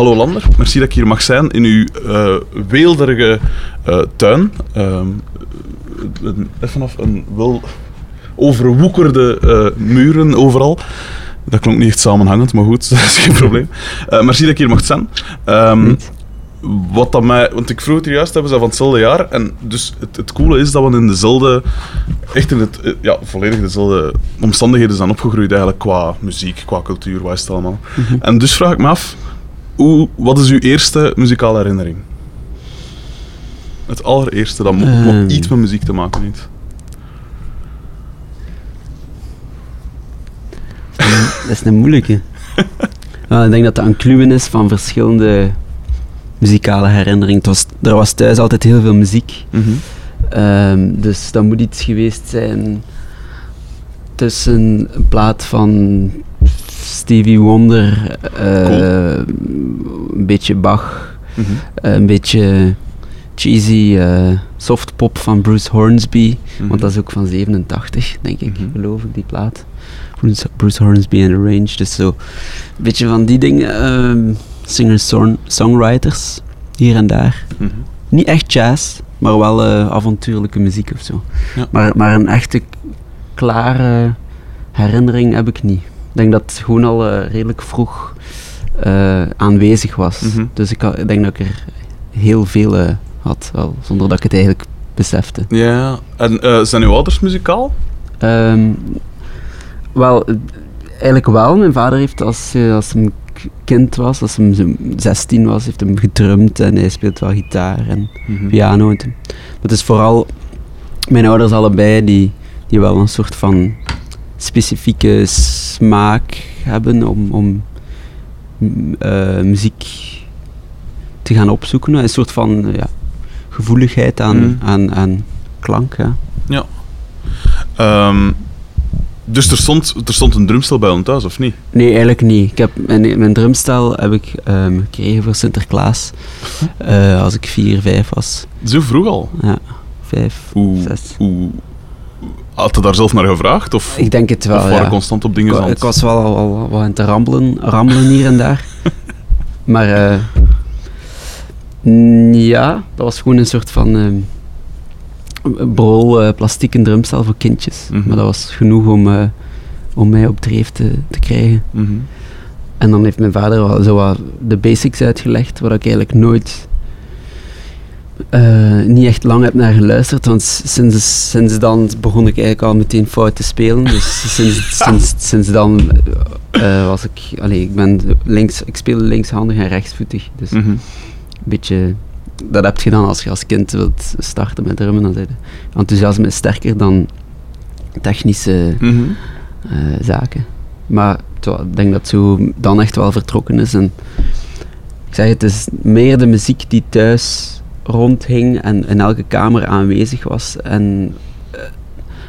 hallo Lander, merci dat ik hier mag zijn in uw uh, weelderige uh, tuin. Uh, vanaf een wel overwoekerde uh, muren overal. Dat klonk niet echt samenhangend, maar goed, dat is geen probleem. merci dat ik hier mag zijn. Um, wat dat mij, want ik vroeg het juist, hebben ze van hetzelfde jaar. En dus het, het coole is dat we in dezelfde, echt in het, eh, ja, volledig dezelfde omstandigheden zijn opgegroeid eigenlijk qua muziek, qua cultuur, wat is het allemaal. Mhm. En dus vraag ik me af, hoe, wat is uw eerste muzikale herinnering? Het allereerste, dat um. wat iets met muziek te maken heeft. Dat is een moeilijke. well, ik denk dat dat een kluwen is van verschillende muzikale herinnering. was, er was thuis altijd heel veel muziek. Mhm. Ehm, dus dat moet iets geweest zijn tussen een plaat van Stevie Wonder, uh, een beetje Bach, mhm. een beetje cheesy uh, soft pop van Bruce Hornsby, want mhm. dat is ook van 87, denk ik, geloof ik, die plaat. Bruce, Bruce Hornsby and the Range, dus zo een beetje van die dingen. Ehm, singer-songwriters, hier en daar. Mhm. Niet echt jazz, maar wel avontuurlijke muziek of zo. Ja. Maar, maar een echte klare herinnering heb ik niet. Ik denk dat het gewoon al uh, redelijk vroeg uh, aanwezig was. Mhm. Dus ik, ik, denk dat ik er heel veel had, al, zonder dat ik het eigenlijk besefte. Ja, en zijn uw ouders muzikaal? Um, wel, eigenlijk wel. Mijn vader heeft als, als een kind was, als hij 16 was, heeft hem gedrumd en hij speelt wel gitaar en mhm. piano. Maar het is vooral mijn ouders allebei die, die wel een soort van specifieke smaak hebben om, om uh, muziek te gaan opzoeken. Een soort van ja, gevoeligheid aan, mhm. aan, aan klank. Ja. ja. Um, dus er stond, er stond een drumstel bij ons thuis, of niet? Nee, eigenlijk niet. Ik heb, mijn, mijn drumstel heb ik um, gekregen voor Sinterklaas uh, als ik vier, vijf was. Zo vroeg al? Ja, vijf, hoe, zes. Hoe, had je daar zelf naar gevraagd? Of, ik denk het wel, Of waren constant op dingen Ik, ik was wel al, al wat aan het rammelen, rammelen hier en daar. maar uh, ja, dat was gewoon een soort van... Uh, brol uh, plastieke drumstel voor kindjes. Mhm. Maar dat was genoeg om, uh, om mij op dreef te, te krijgen. Mhm. En dan heeft mijn vader wel zo wat de basics uitgelegd, waar ik eigenlijk nooit, uh, niet echt lang heb naar geluisterd. Want sinds, sinds dan begon ik eigenlijk al meteen fout te spelen. Dus sinds, sinds, sinds dan was ik, allee, ik ben links, ik speel linkshandig en rechtsvoetig. Dus mhm. een beetje dat heb je dan als je als kind wilt starten met drummen. Dan enthousiasme is sterker dan technische mhm. eh, zaken. Maar ik denk dat zo dan echt wel vertrokken is. En ik zeg, het is meer de muziek die thuis rondhing en in elke kamer aanwezig was. En, uh,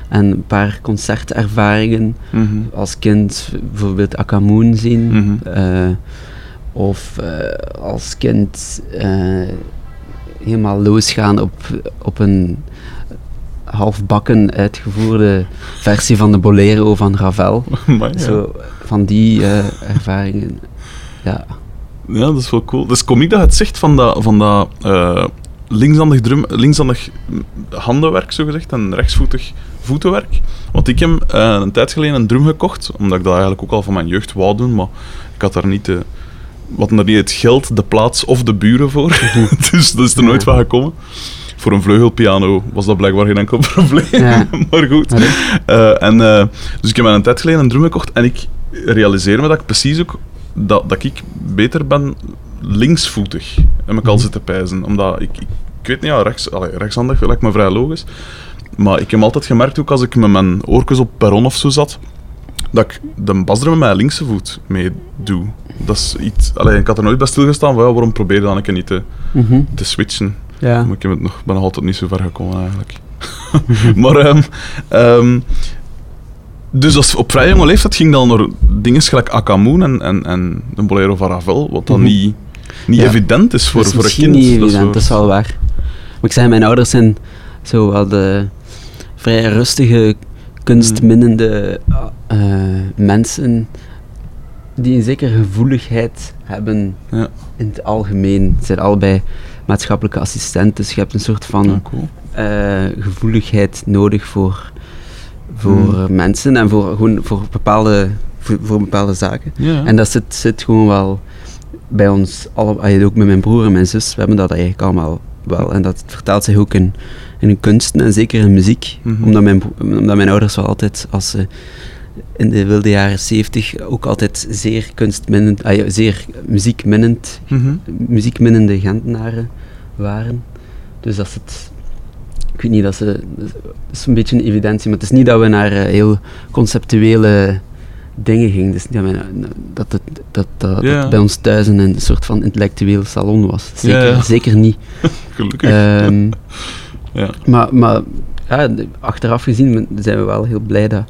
en een paar concertervaringen mhm. als kind, bijvoorbeeld Akamoon zien. Mhm. Eh, of als kind helemaal losgaan op, op een halfbakken uitgevoerde versie van de Bolero van Ravel. Zo, van die ervaringen. Ja. ja, dat is wel cool. Dat is komiek dat het zegt van dat, van dat linkshandig, drum, linkshandig handenwerk, zogezegd, en rechtsvoetig voetenwerk. Want ik heb uh, een tijd geleden een drum gekocht, omdat ik dat eigenlijk ook al van mijn jeugd wou doen, maar ik had daar niet de wat niet het geld, de plaats of de buren voor. dus dat is er nooit van gekomen. Voor een vleugelpiano was dat blijkbaar geen enkel probleem. maar goed. Uh, en, uh, dus ik heb mij een tijd geleden een drum gekocht en ik realiseer me dat ik precies ook dat, dat ik beter ben linksvoetig. Heb ik al mhm. zitten pijzen. Omdat ik, ik, ik weet niet, ja, rechts, allee, rechtshandig lijkt me vrij logisch. Maar ik heb altijd gemerkt, ook als ik met mijn oortjes op perron of zo zat, dat ik de basdrum met mijn linkse voet mee doe. Dat is iets... Allee, ik had er nooit bij stilgestaan van, ja, waarom probeer je dan een keer niet te, mm te switchen? Ja. Maar ik heb het nog, ben nog altijd niet zo ver gekomen, eigenlijk. maar... Um, dus als, op vrij jonge leeftijd ging dan naar dingen gelijk Akamoon en, en, en de Bolero van Ravel, wat dan mhm. niet, niet evident is voor, voor een kind. niet evident, dat is, dat is wel waar. Maar ik zei, mijn ouders zijn zo wel de vrij rustige kunstminnende uh, mensen die een zekere gevoeligheid hebben Ja. in het algemeen. Het zijn allebei maatschappelijke assistenten, dus je hebt een soort van Ja, cool. eh, gevoeligheid nodig voor, voor Hmm. eh, mensen en voor, gewoon voor, bepaalde, voor, voor bepaalde zaken. Ja. En dat zit, zit gewoon wel bij ons, alle, ook met mijn broer en mijn zus, we hebben dat eigenlijk allemaal wel. En dat vertaalt zich ook in, in hun kunsten en zeker in muziek. Mhm. omdat, mijn, omdat mijn ouders wel altijd, als ze in de wilde jaren 70 ook altijd zeer kunstminnend, ah zeer muziekminnend, Mhm. muziekminnende Gentenaren waren. Dus dat zit, ik weet niet, dat, ze, dat is een beetje een evidentie, maar het is niet dat we naar eh, heel conceptuele dingen. Het is niet dat, het, dat, dat, Ja. dat bij ons thuis een, een soort van intellectueel salon was. Zeker, Ja, zeker niet. Gelukkig. Ja. maar maar achteraf gezien zijn we wel heel blij dat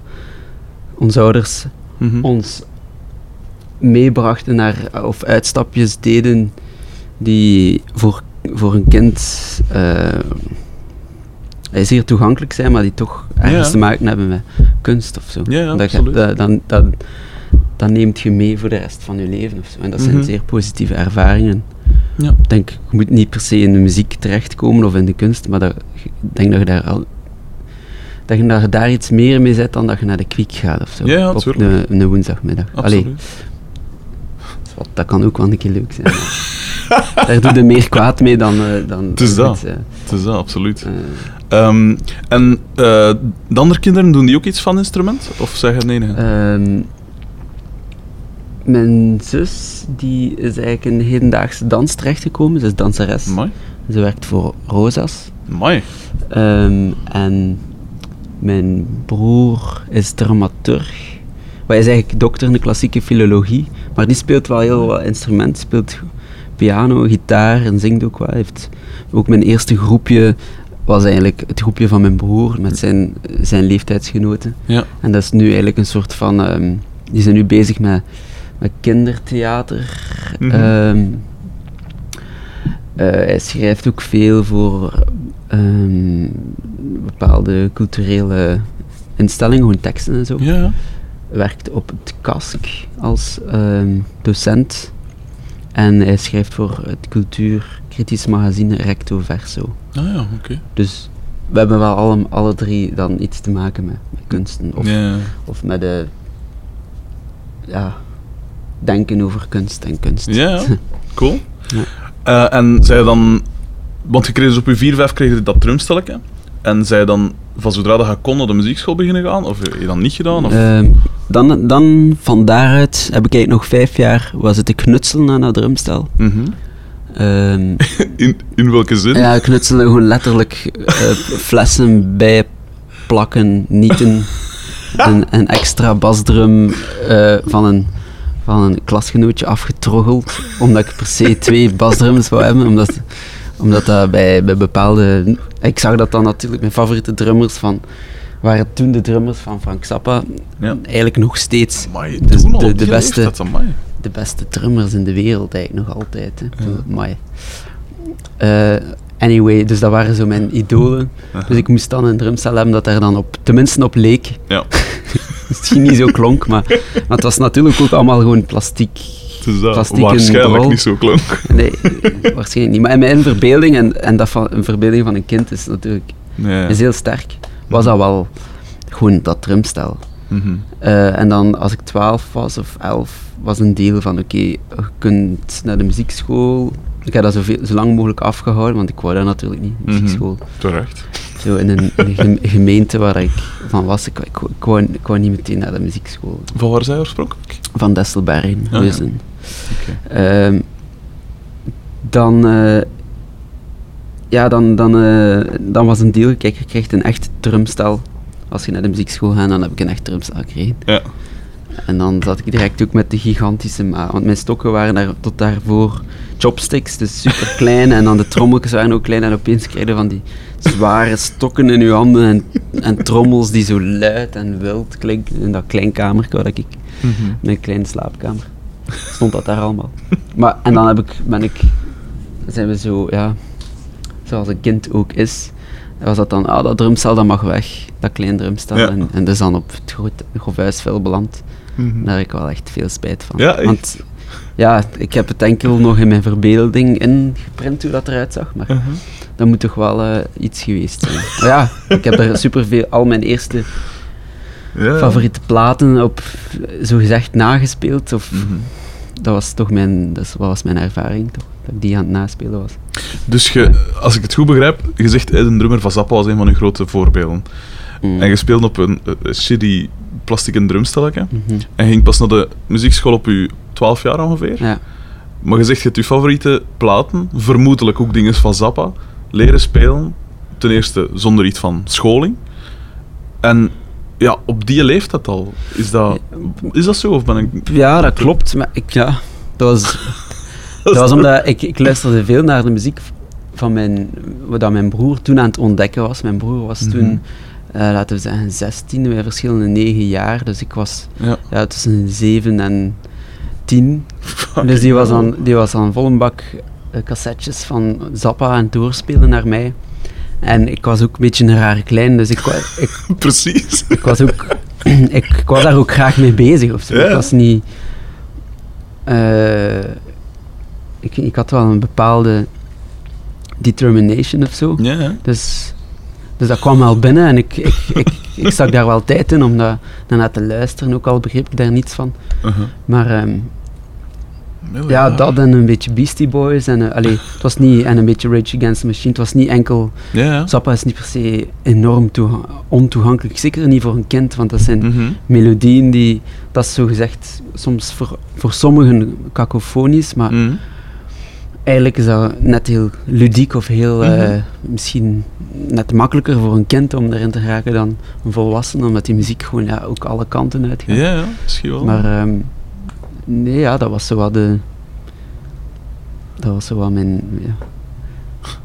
onze ouders Mhm. ons meebrachten naar, of uitstapjes deden die voor, voor een kind eh, zeer toegankelijk zijn, maar die toch ergens Ja. te maken hebben met kunst of zo. Ja, dat, je- absoluut. dat, dan, dat, dat neemt je mee voor de rest van je leven of zo. En dat zijn Mhm. zeer positieve ervaringen. Ja. Ik denk, je moet niet per se in de muziek terechtkomen of in de kunst, maar dat, ik denk dat je daar al dat je daar, daar iets meer mee zet dan dat je naar de kwiek gaat of zo. Ja, ja, op een, een woensdagmiddag. Absoluut. Allee, wat, dat kan ook wel een keer leuk zijn. daar doe je meer kwaad mee dan... eh, dan Het is dat. goed. Het is dat, absoluut. Eh, Ehm, en eh, de andere kinderen, doen die ook iets van instrument? Of zeg je het enige? Ehm, mijn zus die is eigenlijk in hedendaagse dans terechtgekomen. Ze is danseres. Mooi. Ze werkt voor Rosas. Mooi. Ehm, en mijn broer is dramaturg. Hij is eigenlijk dokter in de klassieke filologie, maar die speelt wel heel wat instrumenten. Speelt piano, gitaar en zingt ook wel. Hij Heeft ook mijn eerste groepje was eigenlijk het groepje van mijn broer met zijn, zijn leeftijdsgenoten. Ja. En dat is nu eigenlijk een soort van. ehm, die zijn nu bezig met, met kindertheater. Mhm. Ehm, eh, hij schrijft ook veel voor ehm, bepaalde culturele instellingen, gewoon teksten en zo. Ja. Werkt op het KASK als docent. En hij schrijft voor het cultuurkritisch magazine Recto Verso. Ah ja, oké. Dus we hebben wel alle, alle drie dan iets te maken met, met kunsten. Of, of met de. Ja. Denken over kunst en kunst. Ja, ja. Cool. Ja. Eh, en zij dan... Want je kreeg dus op je 4, 5 kreeg je dat drumstelletje. En zij dan van zodra dat je kon naar de muziekschool beginnen gaan? Of heb je dat niet gedaan? Of? Ehm, dan, dan van daaruit heb ik eigenlijk nog vijf jaar was het te knutselen aan dat drumstel. Mhm. Ehm, in, in welke zin? ja, knutselen gewoon letterlijk eh, flessen bijplakken, nieten. Een, een extra basdrum eh, van, een, van een klasgenootje afgetroggeld, omdat ik per se twee basdrums wou hebben, omdat, omdat dat bij, bij bepaalde... Ik zag dat dan natuurlijk, mijn favoriete drummers van, waren toen de drummers van Frank Zappa, Ja. eigenlijk nog steeds Amai, de- de beste-. De beste drummers in de wereld eigenlijk nog altijd. Hè. Ja. Eh, anyway, dus dat waren zo mijn idolen. Dus ik moest dan een drumstel hebben dat daar dan op, tenminste op leek. Ja, Misschien niet zo klonk, maar, maar het was natuurlijk ook allemaal gewoon plastiek. is dat. Plastieken Waarschijnlijk niet zo klonk. Nee, waarschijnlijk niet. Maar in mijn verbeelding, en, en dat van een verbeelding van een kind is natuurlijk Ja. is heel sterk, was dat wel gewoon dat drumstel. Mhm. Eh, en dan als ik 12 was of 11, was een deel van oké, je kunt naar de muziekschool. Ik heb dat zoveel, zo lang mogelijk afgehouden, want ik wou dat natuurlijk niet, Mhm. muziekschool. Terecht. Zo in een, in een gem- gemeente waar ik van was, ik, ik, ik, wou, ik wou niet meteen naar de muziekschool. Van waar zij oorspronkelijk? Van Destelbergen, ja. Huizen. Oké. Ehm, dan, eh, ja, dan, dan, eh, dan was een deal, kijk, je krijgt een echt drumstel. Als je naar de muziekschool gaat, dan heb ik een echt drumstel gekregen. Ja. En dan zat ik direct ook met de gigantische want mijn stokken waren daar, tot daarvoor chopsticks, dus super klein. en dan de trommeltjes waren ook klein en opeens kreeg je van die zware stokken in je handen en, en trommels die zo luid en wild klinken in dat klein kamertje waar ik Mhm. mijn kleine slaapkamer. Stond dat daar allemaal. Maar, en dan heb ik, ben ik, zijn we zo, ja, zoals een kind ook is, was dat dan, ah, dat drumstel dat mag weg, dat klein drumstel. Ja. En, en dus dan op het grote Grofuisvel beland. Mhm. Daar heb ik wel echt veel spijt van. Ja? Want ja, ik heb het enkel nog in mijn verbeelding ingeprint hoe dat eruit zag, maar Uh-huh. dat moet toch wel eh, iets geweest zijn. Maar ja, ik heb er superveel, al mijn eerste Ja. favoriete platen op, eh, zogezegd, nagespeeld. Of, Mhm. Dat was toch mijn, dat was mijn ervaring, toch? Dat ik die aan het naspelen was. Dus je, als ik het goed begrijp, je zegt een drummer van Zappa was een van uw grote voorbeelden. Mm. En je speelde op een eh, shitty plastic drumstelletje. Mhm. En ging pas naar de muziekschool op je 12 jaar ongeveer. Ja. Maar je zegt, je hebt je favoriete platen, vermoedelijk ook dingen van Zappa, leren spelen. Ten eerste zonder iets van scholing. En ja, op die leeftijd al. Is dat, is dat zo? Of ben ik... ja, dat klopt. Maar ik, ja, dat was, dat was omdat ik, ik luisterde veel naar de muziek van mijn, wat mijn broer toen aan het ontdekken was. Mijn broer was toen, Mhm. Laten we zeggen, 16, wij verschillende 9 jaar. Dus ik was Ja. ja, tussen 7 en 10. Dus die was dan, die was dan vol een bak eh, cassettes van Zappa aan het doorspelen naar mij. En ik was ook een beetje een rare klein, dus ik, ik, Precies. ik was ook... ik, ik was daar ook graag mee bezig of zo. Ja. Ik was niet... eh, ik, ik had wel een bepaalde determination of zo. Ja, ja. Dus, dus dat kwam wel binnen en ik, ik, ik, ik stak daar wel tijd in om dat, daarnaar te luisteren, ook al begreep ik daar niets van. Uh-huh. Maar ehm, ja, dat en een beetje Beastie Boys en, allee, het was niet, en een beetje Rage Against the Machine. Het was niet enkel, ja. Zappa is niet per se enorm ontoegankelijk, zeker niet voor een kind, want dat zijn Mhm. melodieën die, dat is zo gezegd soms voor, voor sommigen cacofonisch, maar Mhm. Eigenlijk is dat net heel ludiek of heel, eh, Mhm. misschien net makkelijker voor een kind om erin te raken dan een volwassene, omdat die muziek gewoon ja, ook alle kanten uitgaat. Ja, ja, misschien wel. Maar ehm, nee, ja, dat was zo wat de. Dat was zo wat mijn. Ja,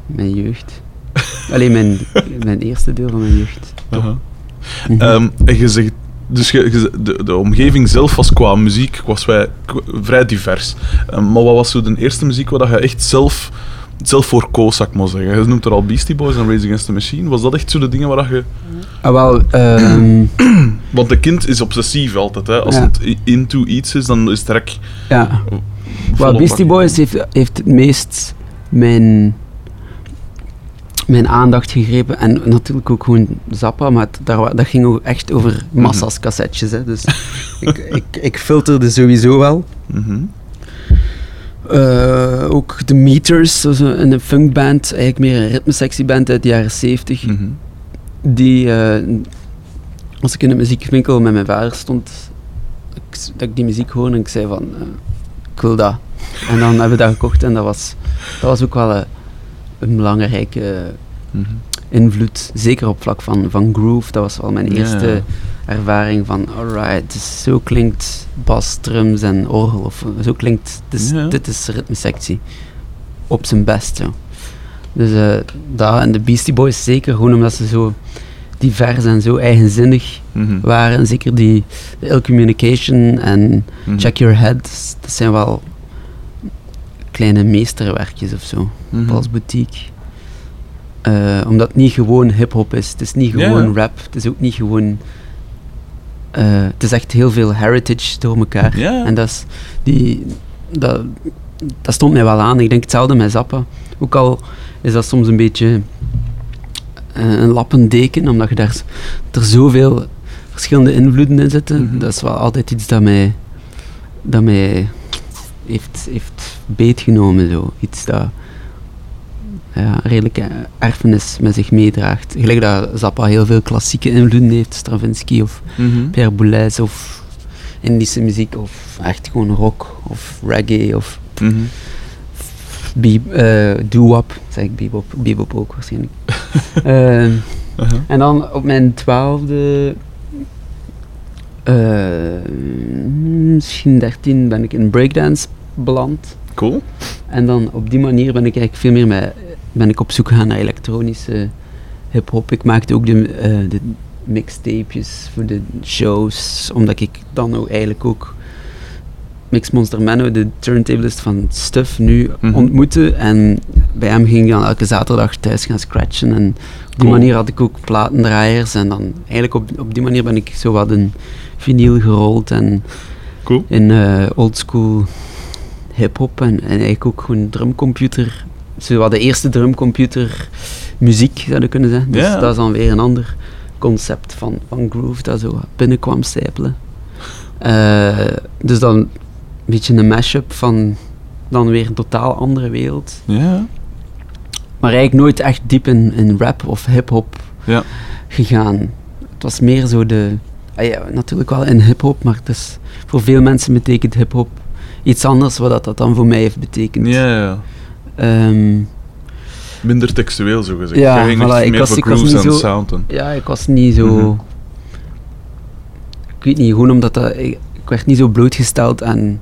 mijn jeugd. Alleen mijn, mijn eerste deel van mijn jeugd. Uh-huh. Mhm. Ehm, en je zegt, dus je, je- de, de omgeving zelf was qua muziek was wij, vrij divers. Ehm, maar wat was zo de eerste muziek waar je echt zelf, zelf voor koos, zou ik maar zeggen? Je noemt er al Beastie Boys en Rage Against the Machine. Was dat echt zo de dingen waar je... ah, wel, ehm, Want de kind is obsessief altijd. Hè? Als Ja. het into iets is, dan is het direct... ja. Wel, Beastie. Boys heeft, heeft het meest mijn, mijn aandacht gegrepen. En natuurlijk ook gewoon Zappa, maar het- daar, dat ging ook echt over massa's cassettes. Hè. Dus ik, ik, ik filterde sowieso wel. Mhm. Eh, ook de Meters, een een funkband, eigenlijk meer een ritmesectieband uit de jaren 70. Mhm. Die, eh, als ik in de muziekwinkel met mijn vader stond, ik, dat ik die muziek hoorde en ik zei van, eh, ik wil dat. En dan hebben we dat gekocht en dat was, dat was ook wel een belangrijke Mhm. invloed, zeker op vlak van, van groove. Dat was wel mijn Ja. eerste ervaring van, alright, dus zo klinkt bas, drums en orgel, of zo klinkt, dus, Ja. dit is ritmesectie. Op zijn best, zo. Dus eh dat en de Beastie Boys zeker, gewoon omdat ze zo divers en zo eigenzinnig Mhm. waren. Zeker die de Ill Communication en Mhm. Check Your Head, dat zijn wel kleine meesterwerkjes of zo Mhm. als boutique. Eh, omdat het niet gewoon hip-hop is. Het is niet gewoon rap. Het is ook niet gewoon. eh, het is echt heel veel heritage door elkaar. En dat, is die, dat, dat stond mij wel aan. Ik denk hetzelfde met Zappa. Ook al is dat soms een beetje eh, een lappendeken, omdat je daar er zoveel verschillende invloeden in zitten. Mhm. Dat is wel altijd iets dat mij, dat mij heeft, heeft beetgenomen. Zo. Iets dat ja, redelijke erfenis met zich meedraagt. Gelijk dat Zappa heel veel klassieke invloeden heeft, Stravinsky of Mhm. Pierre Boulez of Indische muziek of echt gewoon rock of reggae of be- eh, doo-wop, zeg ik bebop, bebop ook waarschijnlijk. Ehm, Uh-huh. en dan op mijn twaalfde, eh, misschien dertien, ben ik in breakdance beland. Cool. En dan op die manier ben ik eigenlijk veel meer met, ben ik op zoek gegaan naar elektronische hip-hop. Ik maakte ook de, eh, de mixtapejes voor de shows, omdat ik dan ook eigenlijk ook Mix Monster Menno, de turntablist van Stuff, nu Mhm. ontmoette. En bij hem ging ik dan elke zaterdag thuis gaan scratchen. En die Cool. manier had ik ook platendraaiers. En dan eigenlijk op, op die manier ben ik zo wat een vinyl gerold. En Cool. in eh oldschool hip-hop en, en eigenlijk ook gewoon drumcomputer. Zo wat de eerste drumcomputer muziek zouden kunnen zijn. Dus dat is dan weer een ander concept van, van groove dat zo binnenkwam stijpelen. Eh, dus dan een beetje een mashup van dan weer een totaal andere wereld. Ja. Maar eigenlijk nooit echt diep in, in rap of hip-hop Ja. gegaan. Het was meer zo de. ah ja, natuurlijk wel in hip-hop, maar het is, voor veel mensen betekent hip-hop iets anders wat dat, dan voor mij heeft betekend. Ja, ja. Ehm, Minder textueel, zo gezegd. Ja, ging voilà, ik meer was- ik was niet en zo- ja, ik was niet zo. Mhm. Ik weet niet, gewoon omdat dat, ik, ik werd niet zo blootgesteld aan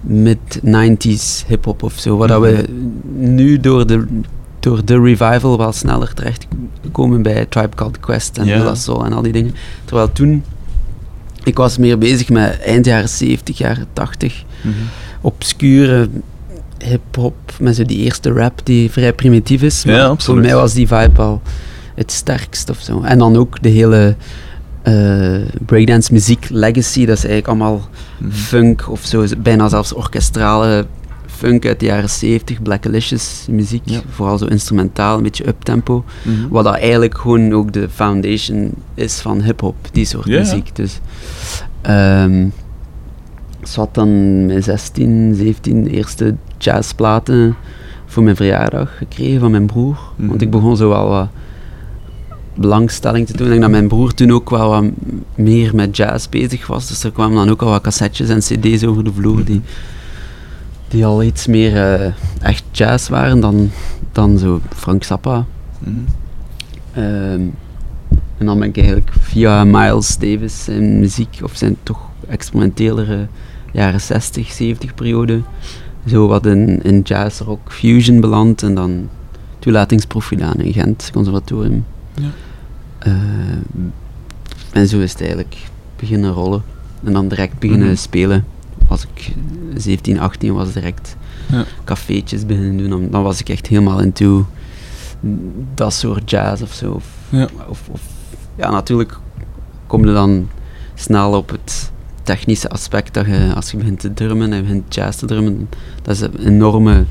mid-90s hip-hop of zo. Wat dat we nu door de, door de revival wel sneller terecht komen bij Tribe Called Quest en La Soul en al die dingen. Terwijl toen, ik was meer bezig met eind jaren 70, jaren 80, Mhm. obscure hip-hop, met zo die eerste rap die vrij primitief is. Ja, Maar voor mij was die vibe al het sterkst of zo. En dan ook de hele eh, breakdance muziek legacy, dat is eigenlijk allemaal Mhm. funk of zo, bijna zelfs orkestrale funk uit de jaren 70, Blackalicious muziek, Ja. vooral zo instrumentaal, een beetje uptempo. Mhm. Wat dat eigenlijk gewoon ook de foundation is van hip-hop, die soort muziek. Dus, ik had dan mijn 16, 17 eerste jazzplaten voor mijn verjaardag gekregen van mijn broer. Mhm. Want ik begon zo wel wat belangstelling te doen. Ik denk dat mijn broer toen ook wel wat meer met jazz bezig was. Dus er kwamen dan ook al wat cassettes en cd's over de vloer die, die al iets meer eh, echt jazz waren dan, dan zo Frank Zappa. Mhm. Ehm, en dan ben ik eigenlijk via Miles Davis zijn muziek, of zijn toch experimentelere jaren 60, 70 periode, zo wat in, in jazz, rock, fusion beland en dan toelatingsproef gedaan in Gent, conservatorium. Ja. Ehm, en zo is het eigenlijk beginnen rollen. En dan direct beginnen Mhm. spelen. Als ik 17, 18 was, direct Ja. cafeetjes beginnen doen. Dan, dan was ik echt helemaal into dat soort jazz of zo. Of, Ja. of, of- ja, natuurlijk kom je dan snel op het technische aspect dat je, als je begint te drummen en je begint jazz te drummen, dat is een enorme,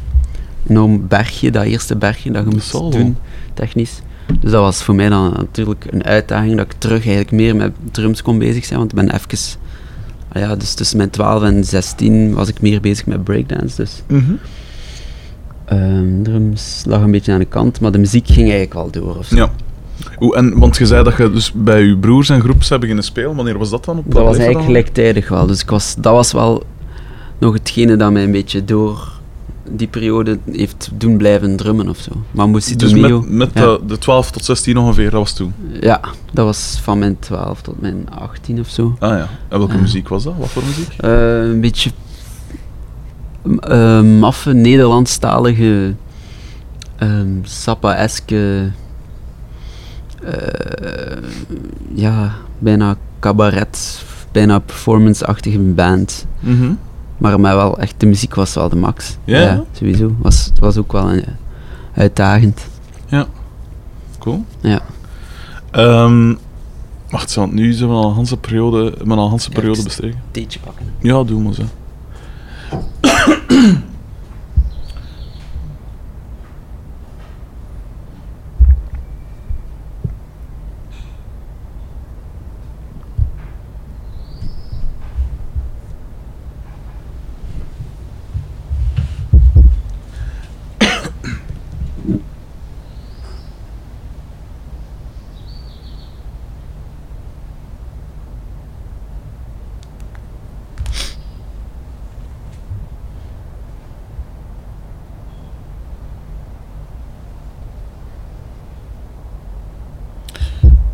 enorm bergje, dat eerste bergje dat je Dat moet doen, technisch. Dus dat was voor mij dan natuurlijk een uitdaging dat ik terug eigenlijk meer met drums kon bezig zijn, want ik ben even... Ja, dus tussen mijn 12 en 16 was ik meer bezig met breakdance, dus Mhm. Ehm, drums lag een beetje aan de kant, maar de muziek ging eigenlijk wel door. Of zo. Ja. Hoe, en, want je zei dat je dus bij je broers en groeps hebt beginnen spelen. Wanneer was dat dan? Op Dat was leeftijd eigenlijk dan? gelijktijdig wel. Dus ik was, dat was wel nog hetgene dat mij een beetje door die periode heeft doen blijven drummen of zo. Maar Music Dus Mio, met, met ja. de, de 12 tot 16 ongeveer, dat was toen. ja, dat was van mijn 12 tot mijn 18 of zo. Ah ja. En welke muziek was dat? Wat voor muziek? Eh, een beetje eh, maffe, Nederlandstalige, ehm Sappa-eske, eh, ja, bijna cabaret, bijna performance-achtige band. Mhm. Maar mij wel echt, de muziek was wel de max. Ja? sowieso. Was, het was ook wel een, uitdagend. Cool. Ja. Ehm, wacht, zo, want nu zijn we al een hele periode, een hele Ja, periode bestreken. Theetje pakken. Ja, doe maar zo.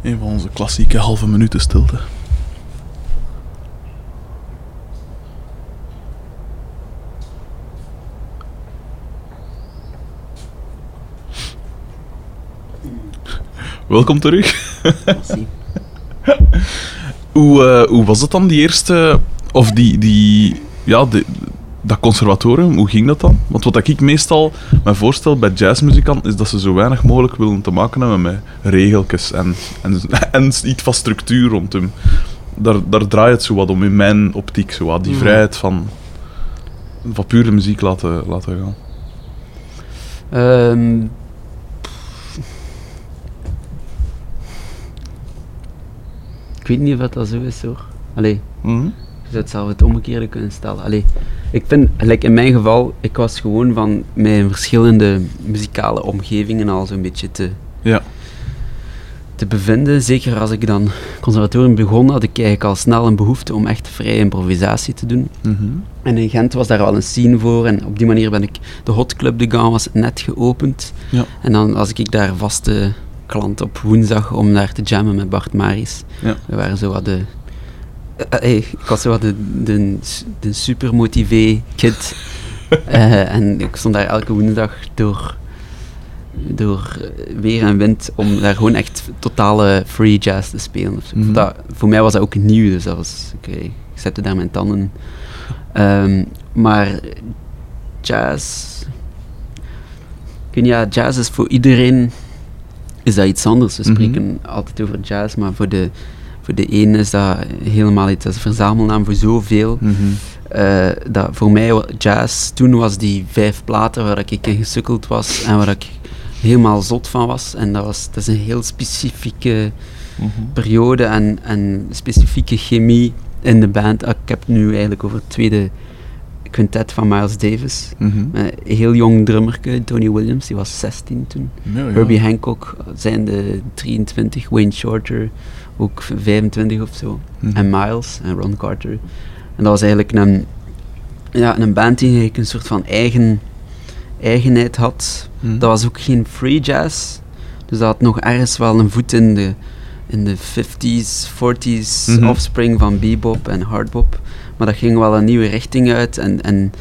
Een van onze klassieke halve minuten stilte. Welkom terug. Hoe, eh, hoe was het dan, die eerste... Of die... die ja, de- dat conservatorium, hoe ging dat dan? Want wat ik meestal me voorstel bij jazzmuzikanten is dat ze zo weinig mogelijk willen te maken hebben met regeltjes en, en, en iets van structuur rondom. Daar, daar draait het zo wat om in mijn optiek, zo wat, die Mhm. vrijheid van, van pure muziek laten, laten gaan. Ehm, ik weet niet of dat zo is hoor. Allee, Mhm. je zou het zelf het omgekeerde kunnen stellen. Allee, ik vind, gelijk in mijn geval, ik was gewoon van mijn verschillende muzikale omgevingen al zo'n beetje te, Ja. te bevinden. Zeker als ik dan conservatorium begon, had ik eigenlijk al snel een behoefte om echt vrije improvisatie te doen. Mhm. En in Gent was daar wel een scene voor en op die manier ben ik... De Hot Club de Gaulle was net geopend. Ja. En dan was ik daar vaste klant op woensdag om daar te jammen met Bart Maris. Ja. We waren zo wat de... eh, eh, ik was zo wat de, de, de super motivé kid. Eh, en ik stond daar elke woensdag door, door weer en wind om daar gewoon echt totale free jazz te spelen. Mhm. dat, voor mij was dat ook nieuw, dus dat was... oké, ik zette daar mijn tanden. Ehm, maar jazz... Ik weet niet, ja, jazz is voor iedereen is dat iets anders. We Mhm. spreken altijd over jazz, maar voor de, voor de een is dat helemaal iets, dat is een verzamelnaam voor zoveel. Eh, dat voor mij jazz toen was die vijf platen waar ik in gesukkeld was en waar ik helemaal zot van was. En dat, was, dat is een heel specifieke Mhm. periode en, en specifieke chemie in de band. Ah, Ik heb het nu eigenlijk over het tweede quintet van Miles Davis. Mhm. Een heel jong drummerke, Tony Williams, die was 16 toen. Ja, ja. Herbie Hancock zijn de 23, Wayne Shorter ook 25 of zo. Mhm. En Miles en Ron Carter. En dat was eigenlijk een, ja, een band die eigenlijk een soort van eigen, eigenheid had. Mhm. Dat was ook geen free jazz. Dus dat had nog ergens wel een voet in de, in de 50s, 40s Mhm. offspring van bebop en hardbop. Maar dat ging wel een nieuwe richting uit. En, en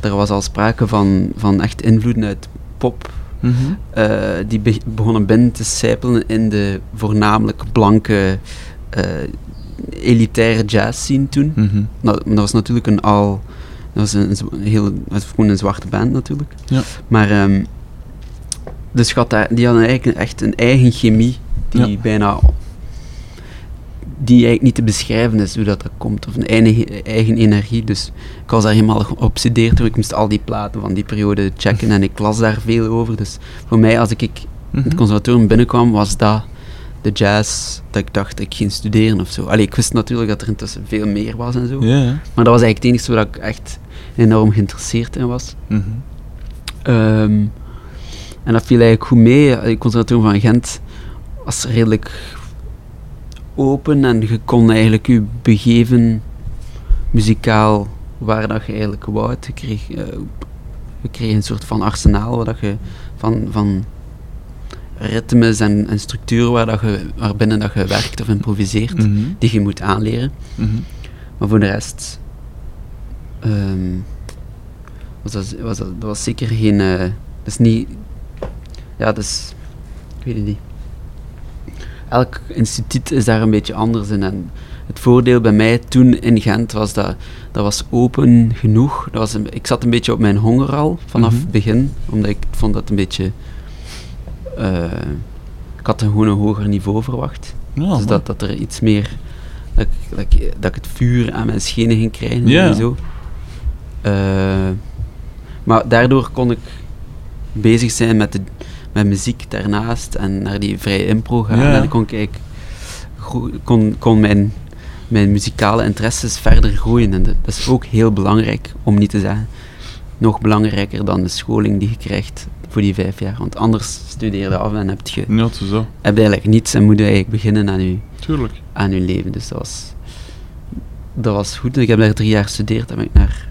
er was al sprake van, van echt invloeden uit pop. Mhm. eh, die be- begonnen binnen te sijpelen in de voornamelijk blanke, eh, elitaire jazz scene toen. Mhm. Nou, dat was natuurlijk een al. Dat was een, heel, dat was gewoon een zwarte band natuurlijk. Ja. Maar dus je had daar, die hadden eigenlijk echt een eigen chemie die Ja. bijna die eigenlijk niet te beschrijven is hoe dat, dat komt, of een eigen, eigen energie. Dus ik was daar helemaal geobsedeerd door. Ik moest al die platen van die periode checken en ik las daar veel over. Dus voor mij, als ik, ik Mhm. het conservatorium binnenkwam, was dat de jazz dat ik dacht ik ging studeren of zo. Allee, ik wist natuurlijk dat er intussen veel meer was en zo. Maar dat was eigenlijk het enige waar ik echt enorm geïnteresseerd in was. Mhm. Ehm, en dat viel eigenlijk goed mee. Het conservatorium van Gent was redelijk open en je kon eigenlijk je begeven muzikaal waar dat je eigenlijk wou. Je kreeg, je kreeg een soort van arsenaal waar dat je van, van ritmes en, en structuren waar dat je, waarbinnen dat je werkt of improviseert, Mhm. die je moet aanleren. Mhm. Maar voor de rest ehm, was dat, was dat, dat was zeker geen. eh, dat is niet. Ja, dat is. Ik weet het niet. Elk instituut is daar een beetje anders in. En het voordeel bij mij toen in Gent was dat dat was open genoeg. Dat was een, ik zat een beetje op mijn honger al vanaf Mhm. het begin, omdat ik vond dat een beetje. eh, ik had een gewoon een hoger niveau verwacht. Ja, dus dat, dat er iets meer. Dat ik, dat, ik, dat ik het vuur aan mijn schenen ging krijgen. Ja. en Zo. Eh, maar daardoor kon ik bezig zijn met, de, met muziek daarnaast en naar die vrije impro gaan. Ja. En dan kon ik kon, kon mijn, mijn muzikale interesses verder groeien. En dat, is ook heel belangrijk, om niet te zeggen nog belangrijker dan de scholing die je krijgt voor die vijf jaar. Want anders studeer je af en heb je, Ja, zo. heb je eigenlijk niets en moet je eigenlijk beginnen aan je, Tuurlijk. aan je leven. Dus dat was, dat was goed. Ik heb daar drie jaar gestudeerd. Dan ben ik naar,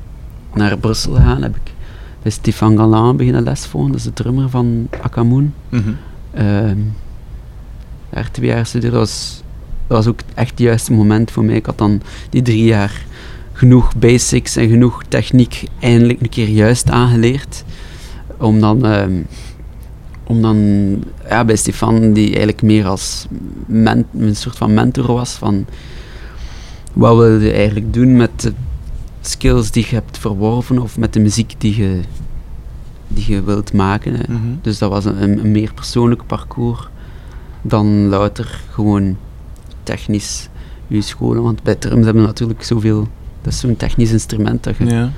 naar Brussel gegaan. Heb ik bij Stefan Galland beginnen lesvolgen. Dat is de drummer van Akamoon. Mhm. Ehm, daar twee jaar. Dat was, dat was ook echt het juiste moment voor mij. Ik had dan die drie jaar genoeg basics en genoeg techniek eindelijk een keer juist aangeleerd. Om dan, ehm, om dan ja, bij Stefan, die eigenlijk meer als men, een soort van mentor was van wat wil je eigenlijk doen met skills die je hebt verworven of met de muziek die je, die je wilt maken. Mhm. Dus dat was een, een meer persoonlijk parcours dan louter gewoon technisch je scholen. Want bij drums hebben we natuurlijk zoveel... Dat is zo'n technisch instrument dat je, Ja.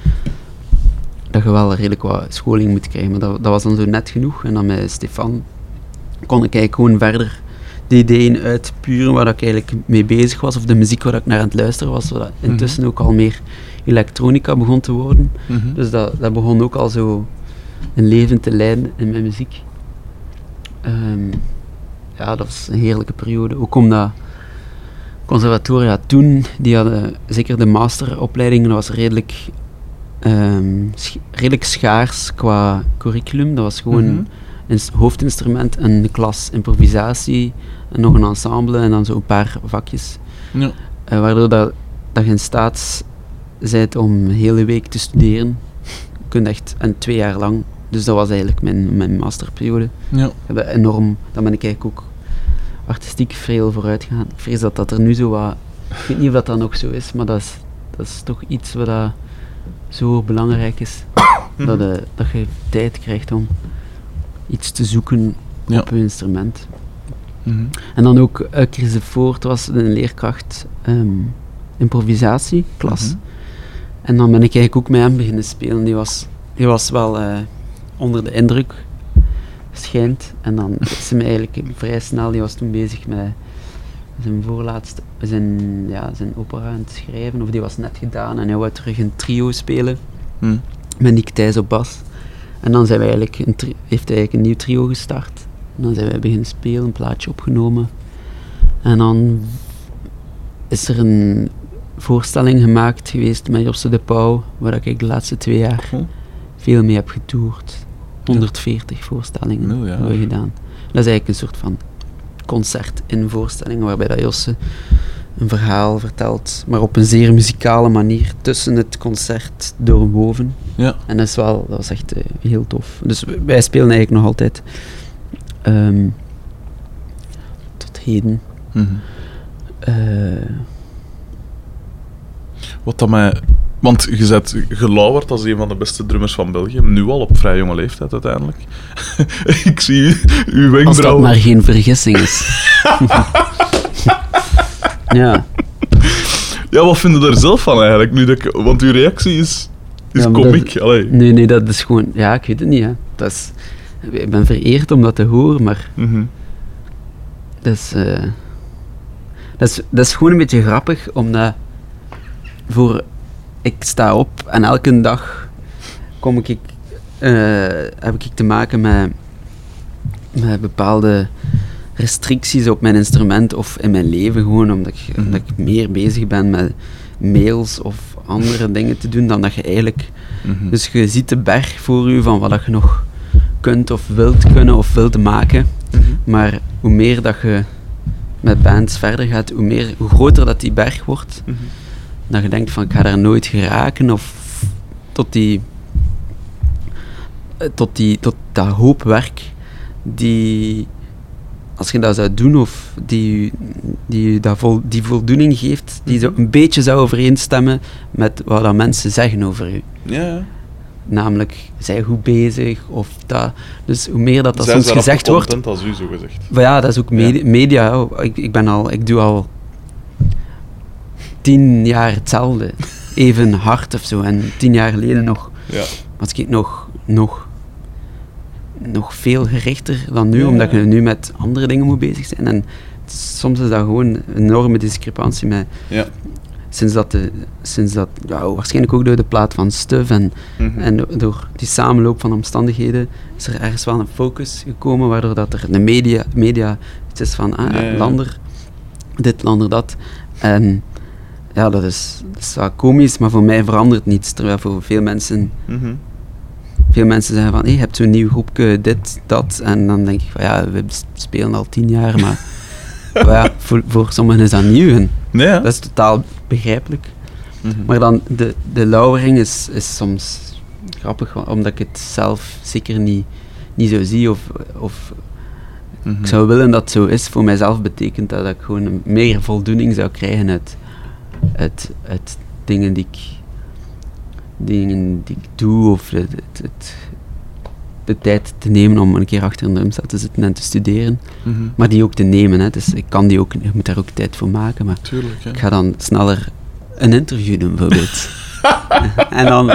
dat je wel redelijk wat scholing moet krijgen. Maar dat, dat was dan zo net genoeg. En dan met Stefan kon ik eigenlijk gewoon verder de ideeën uitpuren waar ik eigenlijk mee bezig was. Of de muziek waar ik naar aan het luisteren was. Zodat intussen ook al meer elektronica begon te worden. Mhm. Dus dat, dat begon ook al zo een leven te leiden in mijn muziek. Ehm, ja, dat was een heerlijke periode. Ook omdat conservatoria toen, die hadden zeker de masteropleiding, dat was redelijk, ehm, sch- redelijk schaars qua curriculum. Dat was gewoon Mhm. een hoofdinstrument, een klas improvisatie, en nog een ensemble en dan zo een paar vakjes. Ja. Eh, waardoor dat, dat je in staat bent om een hele week te studeren. Je kunt echt, en twee jaar lang. Dus dat was eigenlijk mijn, mijn masterperiode. Ja. Ik heb dat enorm, dan ben ik eigenlijk ook artistiek veel vooruit gegaan. Ik vrees dat dat er nu zo wat, ik weet niet of dat, dat nog zo is, maar dat is, dat is toch iets wat dat zo belangrijk is. dat, eh, dat je tijd krijgt om iets te zoeken Ja. op je instrument. Mhm. En dan ook uh, Chris de Voort was een leerkracht ehm, improvisatieklas. Mhm. En dan ben ik eigenlijk ook met hem beginnen spelen. Die was, die was wel eh, onder de indruk, schijnt. En dan is hij me eigenlijk vrij snel, die was toen bezig met zijn voorlaatste, zijn, ja, zijn opera aan het schrijven. Of die was net gedaan en hij wou terug een trio spelen Mhm. met Nick Thijs op bas. En dan zijn we eigenlijk een heeft hij eigenlijk een nieuw trio gestart. En dan zijn wij beginnen spelen, een plaatje opgenomen. En dan is er een voorstelling gemaakt geweest met Josse de Pauw, waar ik de laatste twee jaar Cool. veel mee heb getoerd. 140 voorstellingen ja. hebben we gedaan. Dat is eigenlijk een soort van concert in voorstelling, waarbij dat Josse een verhaal vertelt, maar op een zeer muzikale manier tussen het concert doorwoven. Ja. En dat is wel, dat was echt eh, heel tof. Dus wij spelen eigenlijk nog altijd ehm, tot heden. Eh, Wat dat mij... Want je bent gelauwerd als een van de beste drummers van België. Nu al op vrij jonge leeftijd uiteindelijk. ik zie u, uw als dat wenkbrauwen. maar geen vergissing is. ja. Ja, wat vind je er zelf van eigenlijk? Nu dat ik... Want uw reactie is, is Ja, komiek. Nee, nee, dat is gewoon... Ja, ik weet het niet, hè. Dat is, ik ben vereerd om dat te horen, maar Mhm. dat is... eh, dat is, dat is gewoon een beetje grappig, omdat... Voor... Ik sta op en elke dag kom ik... eh, heb ik te maken met... Met bepaalde restricties op mijn instrument of in mijn leven gewoon, omdat ik, Mhm. omdat ik meer bezig ben met mails of andere dingen te doen dan dat je eigenlijk Mhm. dus je ziet de berg voor je van wat je nog kunt of wilt kunnen of wilt maken. Mhm. Maar hoe meer dat je met bands verder gaat, hoe, meer, hoe groter dat die berg wordt. Dat je denkt van ik ga daar nooit geraken of tot die, eh, tot die tot dat hoop werk die als je dat zou doen of die, die, dat vol, die voldoening geeft, die zo een beetje zou overeenstemmen met wat dat mensen zeggen over je. Ja. Namelijk, zij goed bezig of dat. Dus hoe meer dat, dat soms gezegd wordt. als u, zo gezegd. Maar ja, dat is ook media. media ik, ik, ben al, ik doe al tien jaar hetzelfde. Even hard of zo. En tien jaar geleden nog, Ja. was ik nog, nog, nog veel gerichter dan nu, Ja, omdat je nu met andere dingen moet bezig zijn. En soms is dat gewoon een enorme discrepantie met. Ja. Sinds dat, de, sinds dat ja, waarschijnlijk ook door de plaat van Stuff en Mhm. en do- door die samenloop van omstandigheden is er ergens wel een focus gekomen, waardoor dat er de media, media iets is van, ah, lander, dit, lander, dat. En ja, dat is, dat is wel komisch, maar voor mij verandert niets. Terwijl voor veel mensen, Mhm. veel mensen zeggen van, hé, je hebt zo'n nieuw groepje, dit, dat. En dan denk ik van, ja, we spelen al tien jaar, maar, maar ja, voor, voor sommigen is dat nieuw en Nee, ja. dat is totaal begrijpelijk. Mhm. Maar dan, de, de lauwering is, is soms grappig, omdat ik het zelf zeker niet, niet zo zie. Of, of Mhm. ik zou willen dat het zo is. Voor mijzelf betekent dat dat ik gewoon meer voldoening zou krijgen uit, uit, uit dingen die ik dingen die ik doe of het, het- het- de tijd te nemen om een keer achter een drumstel te zitten en te studeren. Mhm. Maar die ook te nemen, hè. dus ik kan die ook, ik moet daar ook tijd voor maken. Maar Tuurlijk, ik ga dan sneller een interview doen, bijvoorbeeld. en dan...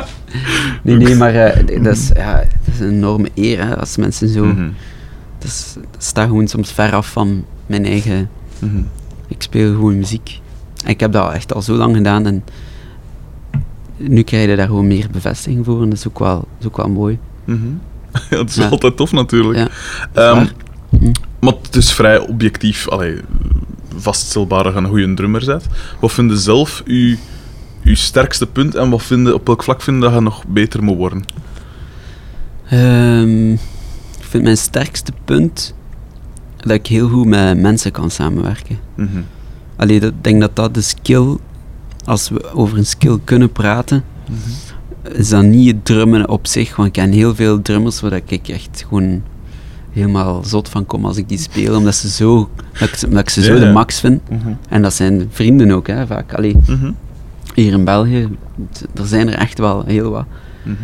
Nee, nee, maar eh, dat, is, ja, dat is een enorme eer, hè, als mensen zo... Mhm. Dat, is, dat staat gewoon soms ver af van mijn eigen... Mhm. Ik speel gewoon muziek. En ik heb dat echt al zo lang gedaan en nu krijg je daar gewoon meer bevestiging voor en dat is ook wel, is ook wel mooi. Ja, het is Ja. altijd tof natuurlijk. Ja. Ehm. Hm. maar het is vrij objectief, allee, vaststelbaar dat je een goede drummer bent. Wat vind je zelf uw, uw sterkste punt en wat vind je, op welk vlak vind je dat je nog beter moet worden? Ehm, ik vind mijn sterkste punt dat ik heel goed met mensen kan samenwerken. Mhm. Allee, ik denk dat dat de skill, als we over een skill kunnen praten, is dat niet het drummen op zich. Want ik ken heel veel drummers waar ik echt gewoon helemaal zot van kom als ik die speel. Omdat, ze zo, dat, ik, ze- omdat ik ze zo Ja, de max vind. Mhm. En dat zijn vrienden ook, hè, vaak. Allee, Mhm. hier in België, er zijn er echt wel heel wat. Mhm.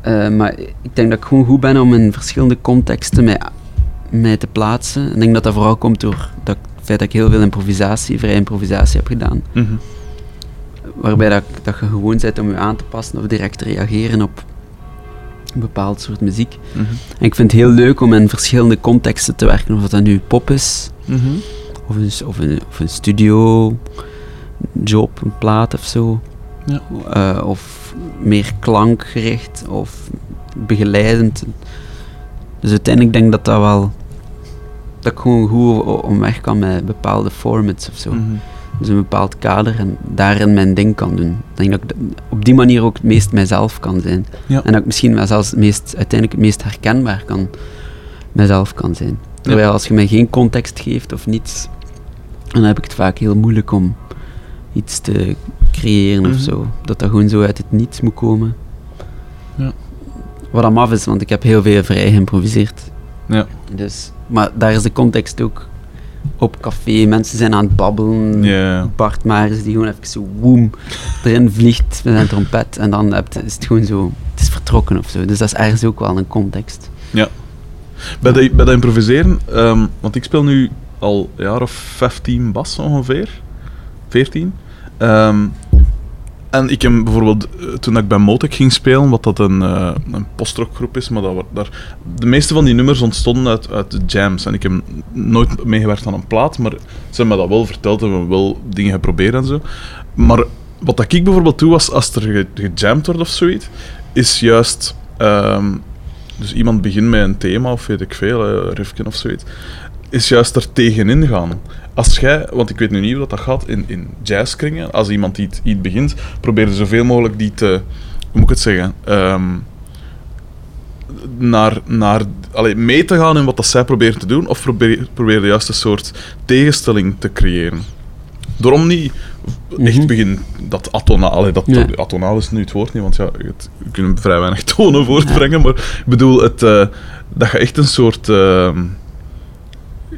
Eh, maar ik denk dat ik gewoon goed ben om in verschillende contexten mij, mij te plaatsen. Ik denk dat dat vooral komt door dat, het feit dat ik heel veel improvisatie, vrije improvisatie heb gedaan. Mhm. Waarbij dat, dat je gewoon bent om je aan te passen of direct te reageren op een bepaald soort muziek. Mhm. En ik vind het heel leuk om in verschillende contexten te werken. Of dat nu pop is, Mhm. of een, of een, of een studio, job, een plaat of zo. Ja. Eh, of meer klankgericht of begeleidend. Dus uiteindelijk denk ik dat dat wel. Dat ik gewoon goed o- om weg kan met bepaalde formats of zo. Mhm. Dus een bepaald kader en daarin mijn ding kan doen. Ik denk dat ik op die manier ook het meest mijzelf kan zijn. Ja. En dat ik misschien wel zelfs het meest, uiteindelijk het meest herkenbaar kan, mijzelf kan zijn. Terwijl als je mij geen context geeft of niets, dan heb ik het vaak heel moeilijk om iets te creëren Mhm. of zo. Dat dat gewoon zo uit het niets moet komen. Ja. Wat dan af is, want ik heb heel veel vrij geïmproviseerd. Ja. Dus, maar daar is de context ook op café. Mensen zijn aan het babbelen. Ja. Bart Maris die gewoon even zo woem erin vliegt met zijn trompet. En dan heb je- is het gewoon zo, het is vertrokken of zo. Dus dat is ergens ook wel een context. Bij, de, bij dat improviseren, ehm, want ik speel nu al een jaar of 15 bas ongeveer, 14. Ehm, en ik heb bijvoorbeeld, eh, toen ik bij Motek ging spelen, wat dat een, eh postrockgroep is, maar dat, daar, de meeste van die nummers ontstonden uit, uit de jams. En ik heb nooit meegewerkt aan een plaat, maar ze hebben me dat wel verteld en we hebben wel dingen geprobeerd en zo. Maar wat dat ik bijvoorbeeld doe, als, als er ge- gejamd wordt of zoiets, is juist... ehm, dus iemand begint met een thema of weet ik veel, riffken of zoiets, is juist er tegenin gaan. Als jij, want ik weet nu niet hoe dat, dat gaat in, in jazzkringen, als iemand iets, iets begint, probeer zoveel mogelijk die te, hoe moet ik het zeggen, ehm, naar, naar, allee, mee te gaan in wat dat zij proberen te doen, of probeer, probeer je juist een soort tegenstelling te creëren. Daarom niet echt Mhm. begin dat atonaal, allee, dat, Ja. atonaal is nu het woord niet, want ja, het, je kunt vrij weinig tonen voortbrengen, maar ik bedoel, het, eh, dat je echt een soort, ehm,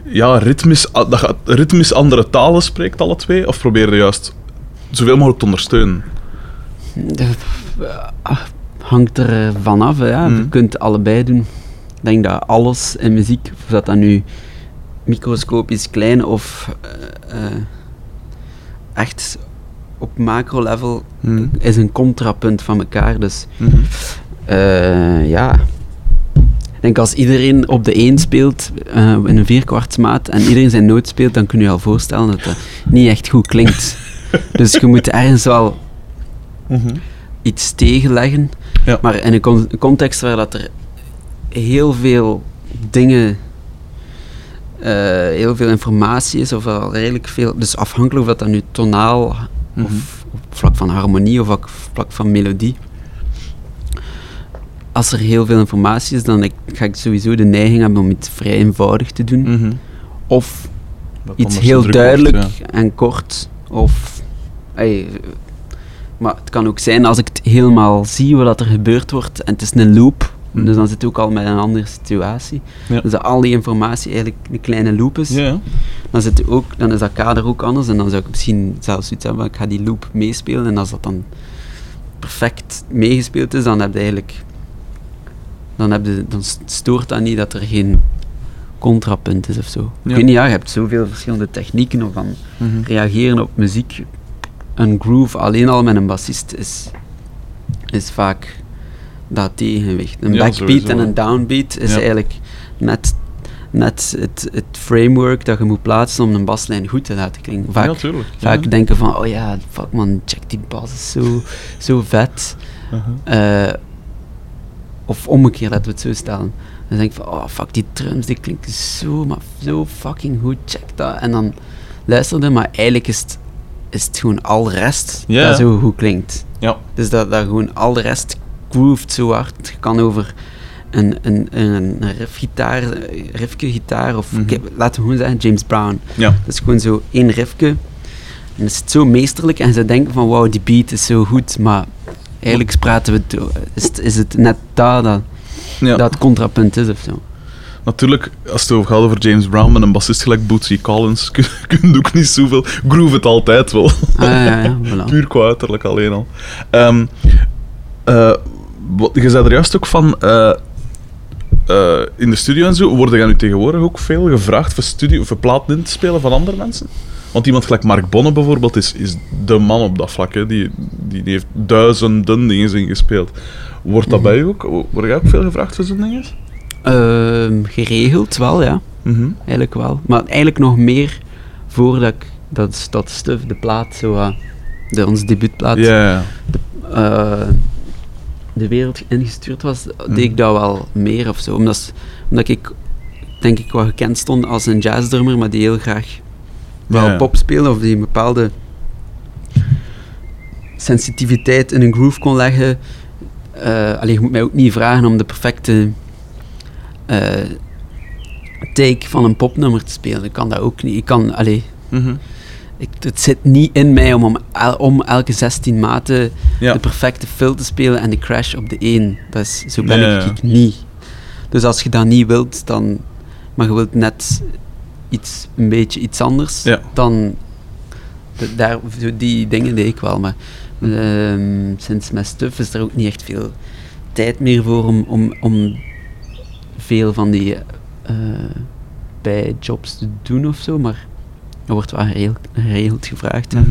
ja, ritmisch, a- dat je ritmisch andere talen spreekt, alle twee, of probeer je juist zoveel mogelijk te ondersteunen. Dat ah, hangt er vanaf, hè, ja. Je Mhm. kunt allebei doen. Ik denk dat alles in muziek, of dat dat nu microscopisch klein of eh, eh, echt op macro-level, Mhm. is een contrapunt van elkaar. Dus Mhm. Eh, ja. Ik denk als iedereen op de 1 speelt eh, in een vierkwartsmaat en iedereen zijn noot speelt, dan kun je je al voorstellen dat dat niet echt goed klinkt. dus je moet ergens wel Mhm. iets tegenleggen. Ja. Maar in een con- context waar dat er heel veel dingen, eh, heel veel informatie is, of wel redelijk veel, dus afhankelijk of dat dan nu tonaal Mhm. of op vlak van harmonie of op vlak van melodie. Als er heel veel informatie is, dan ik- ga ik sowieso de neiging hebben om iets vrij eenvoudig te doen. Mhm. Of Dat iets heel wordt, duidelijk ja. en kort. Of, ey, eh, maar het kan ook zijn als ik het helemaal zie wat er gebeurd wordt en het is een loop, Mhm. dus dan zit je ook al met een andere situatie. Ja. Dus dat al die informatie eigenlijk een kleine loop is, Ja. dan, zit je ook, dan is dat kader ook anders en dan zou ik misschien zelfs iets hebben, ik ga die loop meespelen en als dat dan perfect meegespeeld is, dan heb je eigenlijk... Dan, heb je, dan stoort dat niet dat er geen contrapunt is of zo. Ja. Ik weet niet, ja, je hebt zoveel verschillende technieken om van Mhm. reageren op muziek. Een groove alleen al met een bassist is, is vaak dat tegenwicht. Een Ja, backbeat sowieso. en een downbeat is Ja. eigenlijk net, net het, het framework dat je moet plaatsen om een baslijn goed te laten klinken. Vaak, vaak denken van, oh ja, fuck man, check die bas, is zo, zo vet. Uh-huh. Eh, of omgekeerd, laten we het zo stellen. Dan denk ik van, oh fuck, die drums, die klinken zo, maar zo fucking goed, check dat. En dan luisterde, maar eigenlijk is het, is het gewoon al de rest dat zo goed klinkt. Ja. Dus dat, dat gewoon al de rest grooved zo hard. Je kan over een, een, een, riffgitaar, riffke gitaar, of Mhm. laten we gewoon zeggen James Brown. Ja. Dat is gewoon zo één riffje. En is het zo meesterlijk en ze denken van wauw, die beat is zo goed, maar eigenlijk praten we is, het- is het net dat dat, ja. dat het contrapunt is of zo. Natuurlijk, als het over gaat over James Brown met een bassist gelijk Bootsy Collins, kun kun je ook niet zoveel. Groove het altijd wel. Ah, ja, ja, voilà. Puur qua uiterlijk alleen al. Wat, je zei er juist ook van. eh, eh, in de studio en zo, worden jij nu tegenwoordig ook veel gevraagd voor, studio, voor platen in te spelen van andere mensen? Want iemand gelijk Mark Bonne bijvoorbeeld is, is de man op dat vlak. Hè. Die, die, die heeft duizenden dingen ingespeeld. Wordt dat Mhm. bij je ook? Word jij ook veel gevraagd voor zo'n dingen? Ehm, geregeld wel, ja. Mhm. Eigenlijk wel. Maar eigenlijk nog meer voordat ik dat, dat stuff, de plaat, zo, eh, de, onze debuutplaat, ja. eh, de wereld ingestuurd was, Mhm. deed ik dat wel meer of zo. Omdat, omdat ik, denk ik, wel gekend stond als een jazzdrummer, maar die heel graag wel pop speelde of die een bepaalde sensitiviteit in een groove kon leggen. Eh allee, je moet mij ook niet vragen om de perfecte eh, take van een popnummer te spelen. Ik kan dat ook niet. Ik kan, allee, Mhm. ik, het zit niet in mij om, om, om elke 16 maten Ja. de perfecte fill te spelen en de crash op de 1. Dat is, zo ben ik, ja. ik niet. Dus als je dat niet wilt, dan, maar je wilt net iets, een beetje iets anders, Ja. dan de- daar, die dingen deed ik wel. Maar ehm, sinds mijn stuff is er ook niet echt veel tijd meer voor om, om, om veel van die eh bijjobs te doen of zo. Maar er wordt wel geregeld, gevraagd. Mhm.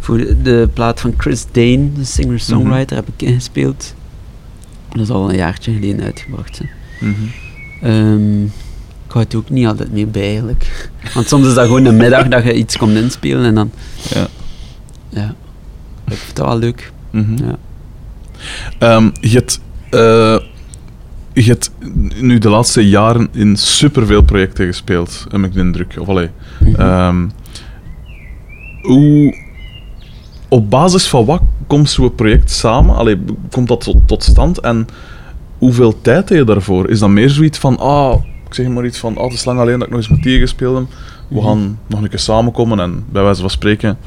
Voor de, de plaat van Chris Dane, de singer-songwriter, heb ik ingespeeld. Dat is al een jaartje geleden uitgebracht. Hè. Mhm. Ehm, ik hou het ook niet altijd mee bij eigenlijk. Want soms is dat gewoon een middag dat je iets komt inspelen en dan. Ja. Ja. Ik vind dat wel leuk. Mhm. Ja. Ehm, je hebt, eh, je hebt nu de laatste jaren in superveel projecten gespeeld, heb ik de indruk. Of allee, Mhm. ehm, hoe, op basis van wat komt zo'n project samen? Allee, komt dat tot, tot stand? En hoeveel tijd heb je daarvoor? Is dat meer zoiets van, ah, ik zeg maar iets van, ah, het is lang alleen dat ik nog eens met die gespeeld heb. We Mhm. gaan nog een keer samenkomen en bij wijze van spreken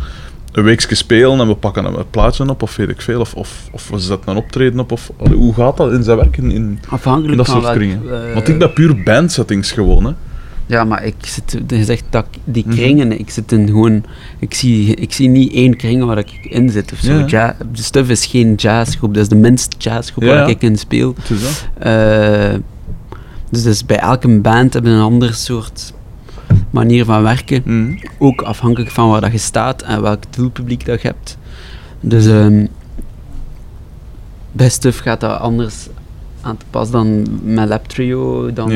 een weekje spelen en we pakken een plaatje op of weet ik veel. Of, of, of we zetten een optreden op. Of, allee, hoe gaat dat in zijn werk in, in, in Afhankelijk dat soort kringen? eh, Want ik ben puur bandsettings gewoon, hè. Ja, maar ik zit, je zegt dat die Mhm. kringen, ik zit in gewoon, ik zie, ik zie niet één kring waar ik in zit of zo. Ja. Ja. de Stuff is geen jazzgroep, dat is de minst jazzgroep Ja, waar ik in speel. Het is dat. Eh, dus, dus bij elke band hebben een ander soort manier van werken. Mhm. Ook afhankelijk van waar dat je staat en welk doelpubliek dat je hebt. Dus ehm, bij Stuff gaat dat anders aan te pas dan met Lab Trio. Dan.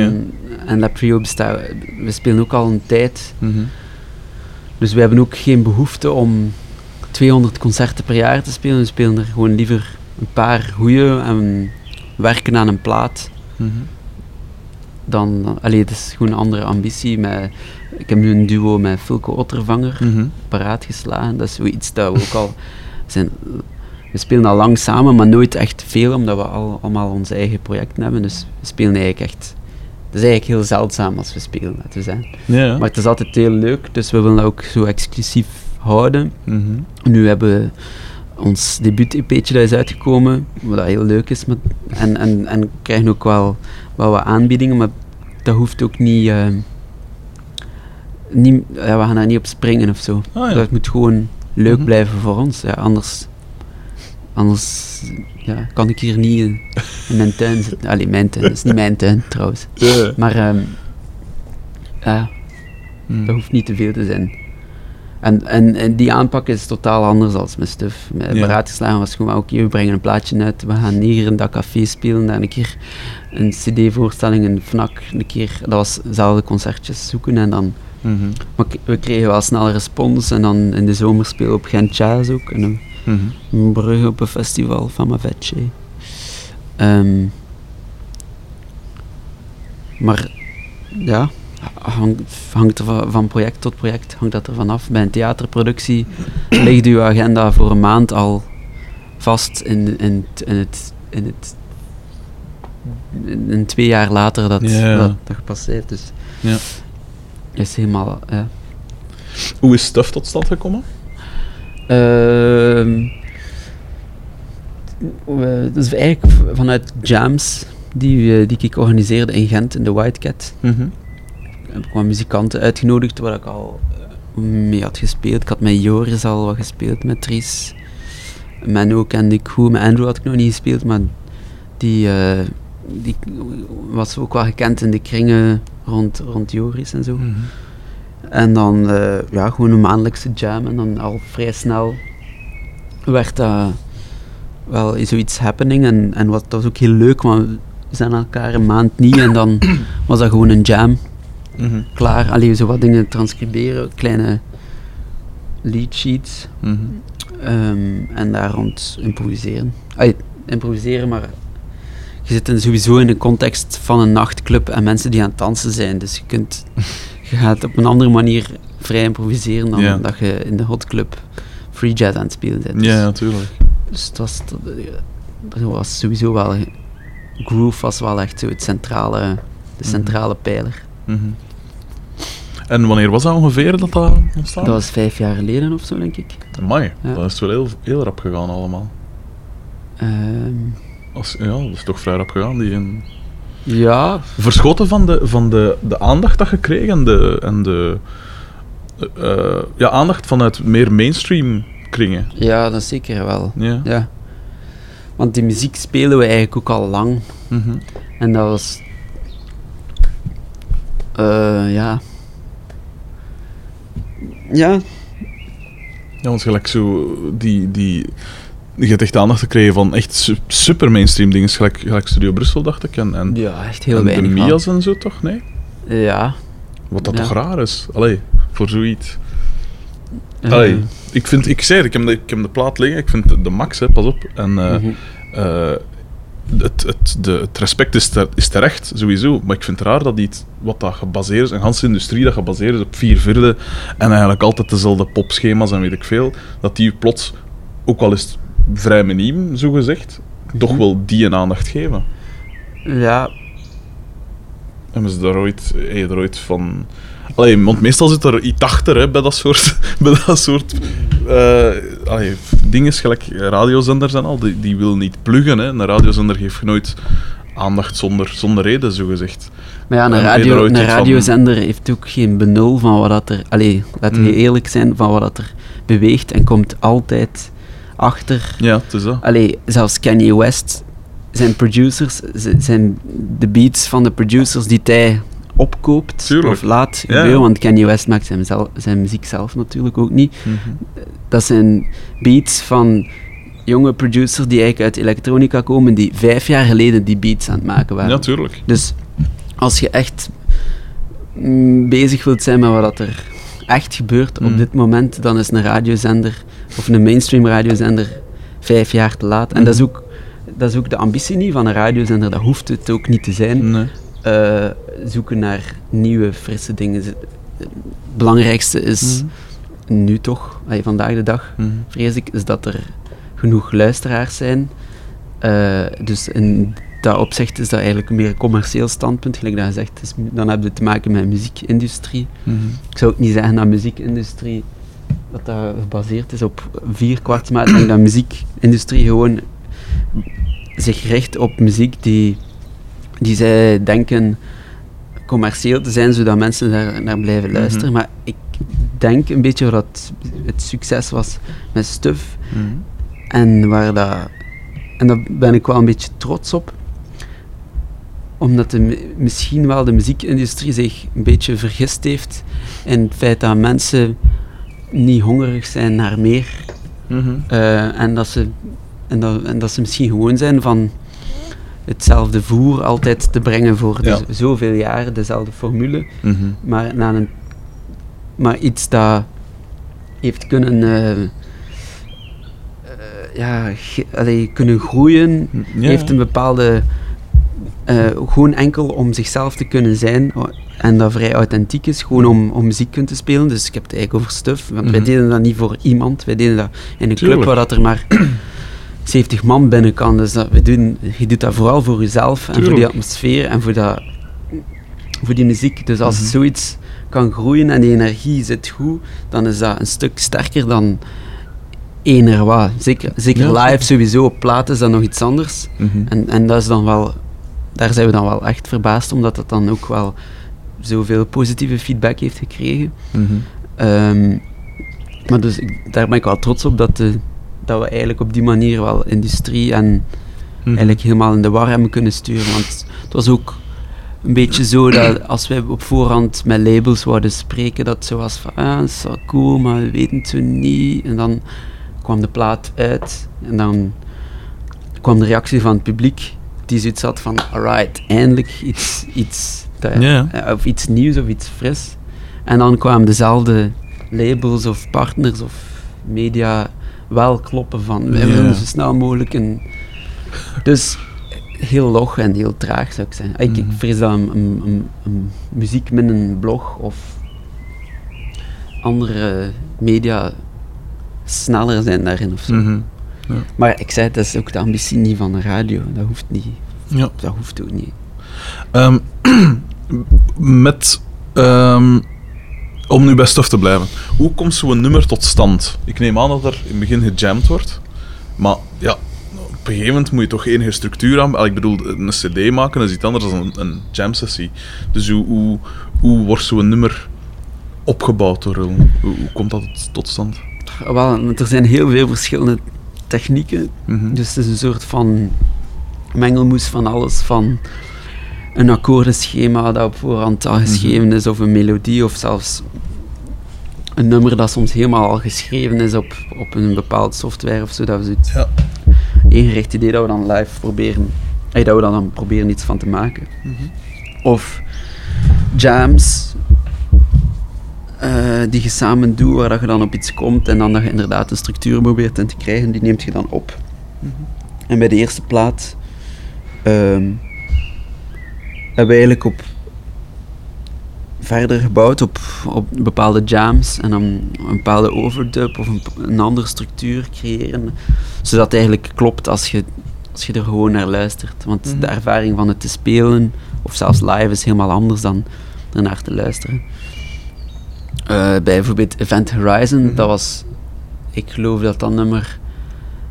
En Lab Trio bestaat, we spelen ook al een tijd. Mhm. Dus we hebben ook geen behoefte om 200 concerten per jaar te spelen. We spelen er gewoon liever een paar goede en werken aan een plaat. Mhm. Dan, allee, het is gewoon een andere ambitie. Met, ik heb nu een duo met Fulco Ottervanger Mhm. paraat geslagen. Dat is zoiets dat we ook al zijn. We spelen al lang samen, maar nooit echt veel, omdat we al, allemaal onze eigen projecten hebben. Dus we spelen eigenlijk echt. Het is eigenlijk heel zeldzaam als we spelen, laten we zeggen. Ja. Maar het is altijd heel leuk, dus we willen dat ook zo exclusief houden. Mhm. Nu hebben we ons debuut-EP'tje dat is uitgekomen, wat dat heel leuk is. Met, en, en, en krijgen ook wel, wel wat aanbiedingen, maar dat hoeft ook niet... eh, niet ja, we gaan daar niet op springen of zo. Ah, ja. Dat moet gewoon leuk Mhm. blijven voor ons. Ja, anders Anders ja, kan ik hier niet in, in mijn tuin zitten. Allee, mijn tuin, dat is niet mijn tuin trouwens. Maar ehm, ja, Mm. dat hoeft niet te veel te zijn. En, en, en die aanpak is totaal anders dan met Stuf. Met Ja. Beraadgeslagen was gewoon, oké, we brengen een plaatje uit, we gaan hier in dat café spelen, daar een keer een cd-voorstelling, een FNAC, een keer, dat was dezelfde concertjes zoeken en dan, Mhm. maar we kregen wel snel respons en dan in de zomer spelen we op Gent Jazz ook, en een, Mhm. in Brugge op een festival van Mavetje. Ehm maar ja, hang- hangt er van, project tot project hangt dat er vanaf. Bij een theaterproductie ligt uw agenda voor een maand al vast in, in, het- in het. In het in, twee jaar later dat, Ja. dat, dat gepasseerd is. Ja. Is helemaal. Ja. Hoe is Stuff tot stand gekomen? Ehm we- dat is eigenlijk vanuit jams die, eh, die ik organiseerde in Gent in de White Cat. Mhm. Heb ik wat muzikanten uitgenodigd waar ik al eh, mee had gespeeld. Ik had met Joris al wat gespeeld, met Tries. Menno kende ik goed, met Andrew had ik nog niet gespeeld, maar die, eh, die was ook wel gekend in de kringen rond, rond Joris en zo. Mhm. En dan eh, ja, gewoon een maandelijkse jam en dan al vrij snel werd dat wel zoiets happening en, en wat, dat was ook heel leuk, want we zijn elkaar een maand niet en dan was dat gewoon een jam Mhm. klaar. Allee, zo wat dingen transcriberen, kleine lead sheets Mhm. ehm, en daar rond improviseren. Allee, improviseren, maar je zit in, sowieso in de context van een nachtclub en mensen die aan het dansen zijn, dus je kunt je gaat op een andere manier vrij improviseren dan dat je in de hotclub free jazz aan het spelen bent. Dus, Ja, natuurlijk. dus het was, dat, dat was sowieso wel... Groove was wel echt zo het centrale, de Mhm. centrale pijler. Mhm. En wanneer was dat ongeveer dat dat ontstaan? Dat was vijf jaar geleden of zo, denk ik. Amai, Ja. dat is wel heel, heel rap gegaan allemaal. Ehm, Als, ja, dat is toch vrij rap gegaan. Die een... ja, Verschoten van, de, van de, de aandacht dat je kreeg en de, en de eh, eh, ja, aandacht vanuit meer mainstream kringen. ja, dat zeker wel. Ja. Ja. Want die muziek spelen we eigenlijk ook al lang. Mhm. En dat was... eh, ja... Ja, Ja, want gelijk zo die, die... Je hebt echt aandacht gekregen van echt su- super mainstream dingen, gelijk, gelijk Studio Brussel, dacht ik. En, en, ja echt heel en weinig. de wel. Mia's en zo, toch? Nee? Ja. Wat dat Ja. toch raar is? Allee, voor zoiets. eh, Allee, ik vind, ik zei het, ik heb de, ik heb de plaat liggen, ik vind de, de max, hè, pas op. En eh, mhm. eh, het, het, de, het respect is, is terecht, sowieso. Maar ik vind het raar dat iets wat dat gebaseerd is, een ganse industrie dat gebaseerd is op vier vierde en eigenlijk altijd dezelfde popschema's en weet ik veel, dat die plots, ook al is het vrij miniem, zo gezegd, toch Mhm. wel die een aandacht geven. Ja, Hebben ze daar ooit, je er ooit van... Allee, want meestal zit er iets achter hè, bij dat soort, bij dat soort eh, allee, dingen, gelijk radiozenders en al. Die, die wil niet pluggen. Hè. Een radiozender geeft nooit aandacht zonder, zonder reden, zo gezegd. maar ja, een, er radio, een van- radiozender heeft ook geen benul van wat dat er... Allee, laten we Mm. eerlijk zijn, van wat dat er beweegt en komt altijd achter... Ja, het is dat. Allee, zelfs Kanye West, zijn producers, zijn de beats van de producers die hij opkoopt Tuurlijk. of laat gebeuren, ja. want Kanye West maakt zijn, zijn muziek zelf natuurlijk ook niet. Mhm. Dat zijn beats van jonge producers die eigenlijk uit elektronica komen, die vijf jaar geleden die beats aan het maken waren. Ja, tuurlijk. Dus als je echt mm, bezig wilt zijn met wat er echt gebeurt op Mm. dit moment, dan is een radiozender of een mainstream radiozender vijf jaar te laat. En dat, is Mhm. ook, dat is ook de ambitie niet van een radiozender, dat hoeft het ook niet te zijn. Nee. Eh, zoeken naar nieuwe, frisse dingen. Het belangrijkste is Mhm. nu toch, allee, vandaag de dag, Mhm. vrees ik, is dat er genoeg luisteraars zijn. Eh, dus in dat opzicht is dat eigenlijk meer een commercieel standpunt, gelijk dat je zegt. Dus dan heb je te maken met muziekindustrie. Mhm. Ik zou ook niet zeggen dat muziekindustrie dat dat gebaseerd is op vier kwartsmaat. Ik denk dat muziekindustrie gewoon zich richt op muziek die, die zij denken commercieel te zijn, zodat mensen daar naar blijven Mhm. luisteren. Maar ik denk een beetje dat het succes was met Stuff Mhm. En, waar dat, en daar ben ik wel een beetje trots op. Omdat de, misschien wel de muziekindustrie zich een beetje vergist heeft in het feit dat mensen niet hongerig zijn naar meer. Mhm. Eh, en, dat ze, en, dat, en dat ze misschien gewoon zijn van hetzelfde voer altijd te brengen voor Ja. zoveel jaren, dezelfde formule. Mhm. Maar, na een, maar iets dat heeft kunnen, eh, eh, ja, allee, kunnen groeien, Ja. heeft een bepaalde. eh, gewoon enkel om zichzelf te kunnen zijn en dat vrij authentiek is, gewoon om, om muziek kunnen te spelen. Dus ik heb het eigenlijk over stuff, want wij Mhm. deden dat niet voor iemand, wij deden dat in een Tuurlijk. club waar dat er maar 70 man binnen kan. Dus dat, we doen, je doet dat vooral voor jezelf en voor die atmosfeer en voor, dat, voor die muziek. Dus als Mhm. zoiets kan groeien en die energie zit goed, dan is dat een stuk sterker dan ener wat. Zeker, zeker Ja, live sowieso, op plaat is dat nog iets anders. Mhm. En, en dat is dan wel, daar zijn we dan wel echt verbaasd, omdat het dan ook wel zoveel positieve feedback heeft gekregen. Mhm. Ehm, maar dus ik- daar ben ik wel trots op dat, de, dat we eigenlijk op die manier wel industrie en Mhm. eigenlijk helemaal in de war hebben kunnen sturen. Want het was ook een beetje zo dat als wij op voorhand met labels zouden spreken, dat zo was van, ah, is wel cool, maar we weten het zo niet. En dan kwam de plaat uit en dan kwam de reactie van het publiek, die zoiets had van, alright, eindelijk iets, iets, dat- eh, of iets nieuws of iets fris. En dan kwamen dezelfde labels of partners of media wel kloppen van, wij Ja. willen zo snel mogelijk een... Dus heel log en heel traag zou ik zeggen. Ik, ik Mhm. vrees dat een, een, een, een muziek met een blog of andere media sneller zijn daarin of zo. Mhm. Maar ik zei, dat is ook de ambitie niet van de radio. Dat hoeft niet. Ja. Dat hoeft ook niet. Ehm, met, ehm, om nu bij stof te blijven, hoe komt zo'n nummer tot stand? Ik neem aan dat er in het begin gejamd wordt, maar ja, op een gegeven moment moet je toch enige structuur aan. Ik bedoel, een CD maken is iets anders dan een, een jam sessie. Dus hoe, hoe, hoe wordt zo'n nummer opgebouwd door? Hoe, hoe komt dat tot, stand? Wel, er zijn heel veel verschillende technieken. Mhm. Dus het is een soort van mengelmoes van alles. Van een akkoordenschema dat op voorhand al geschreven is, of een melodie, of zelfs een nummer dat soms helemaal al geschreven is op, op een bepaald software of zo. Dat we zoiets Ja. ingericht idee dat we dan live proberen, eh, dat we dan, dan proberen iets van te maken. Mhm. Of jams eh, die je samen doet, waar dat je dan op iets komt en dan dat je inderdaad een structuur probeert in te krijgen, die neemt je dan op. En bij de eerste plaat ehm, hebben we eigenlijk op verder gebouwd op, op bepaalde jams en dan een bepaalde overdub of een, een andere structuur creëren, zodat het eigenlijk klopt als je, als je er gewoon naar luistert. Want Mhm. de ervaring van het te spelen, of zelfs live, is helemaal anders dan ernaar te luisteren. Eh, bij bijvoorbeeld Event Horizon, Mhm. dat was, ik geloof dat dat nummer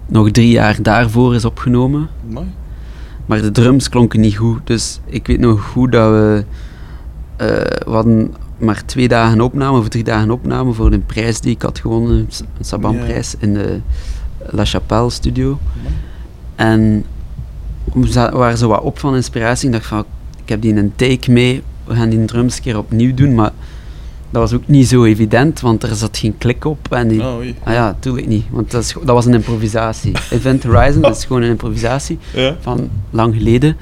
nog drie jaar daarvoor is opgenomen. Mooi. Maar de drums klonken niet goed. Dus ik weet nog goed dat we. we hadden maar twee dagen opname of drie dagen opname voor een prijs die ik had gewonnen, een Saban-prijs in de La Chapelle studio. En we waren zo wat op van inspiratie. Ik dacht van, ik heb die in een take mee, we gaan die drums een keer opnieuw doen. Maar dat was ook niet zo evident, want er zat geen klik op. En die, Oh, ah ja, tuurlijk niet, want dat, is, dat was een improvisatie. Event Horizon, dat is gewoon een improvisatie Ja. van lang geleden.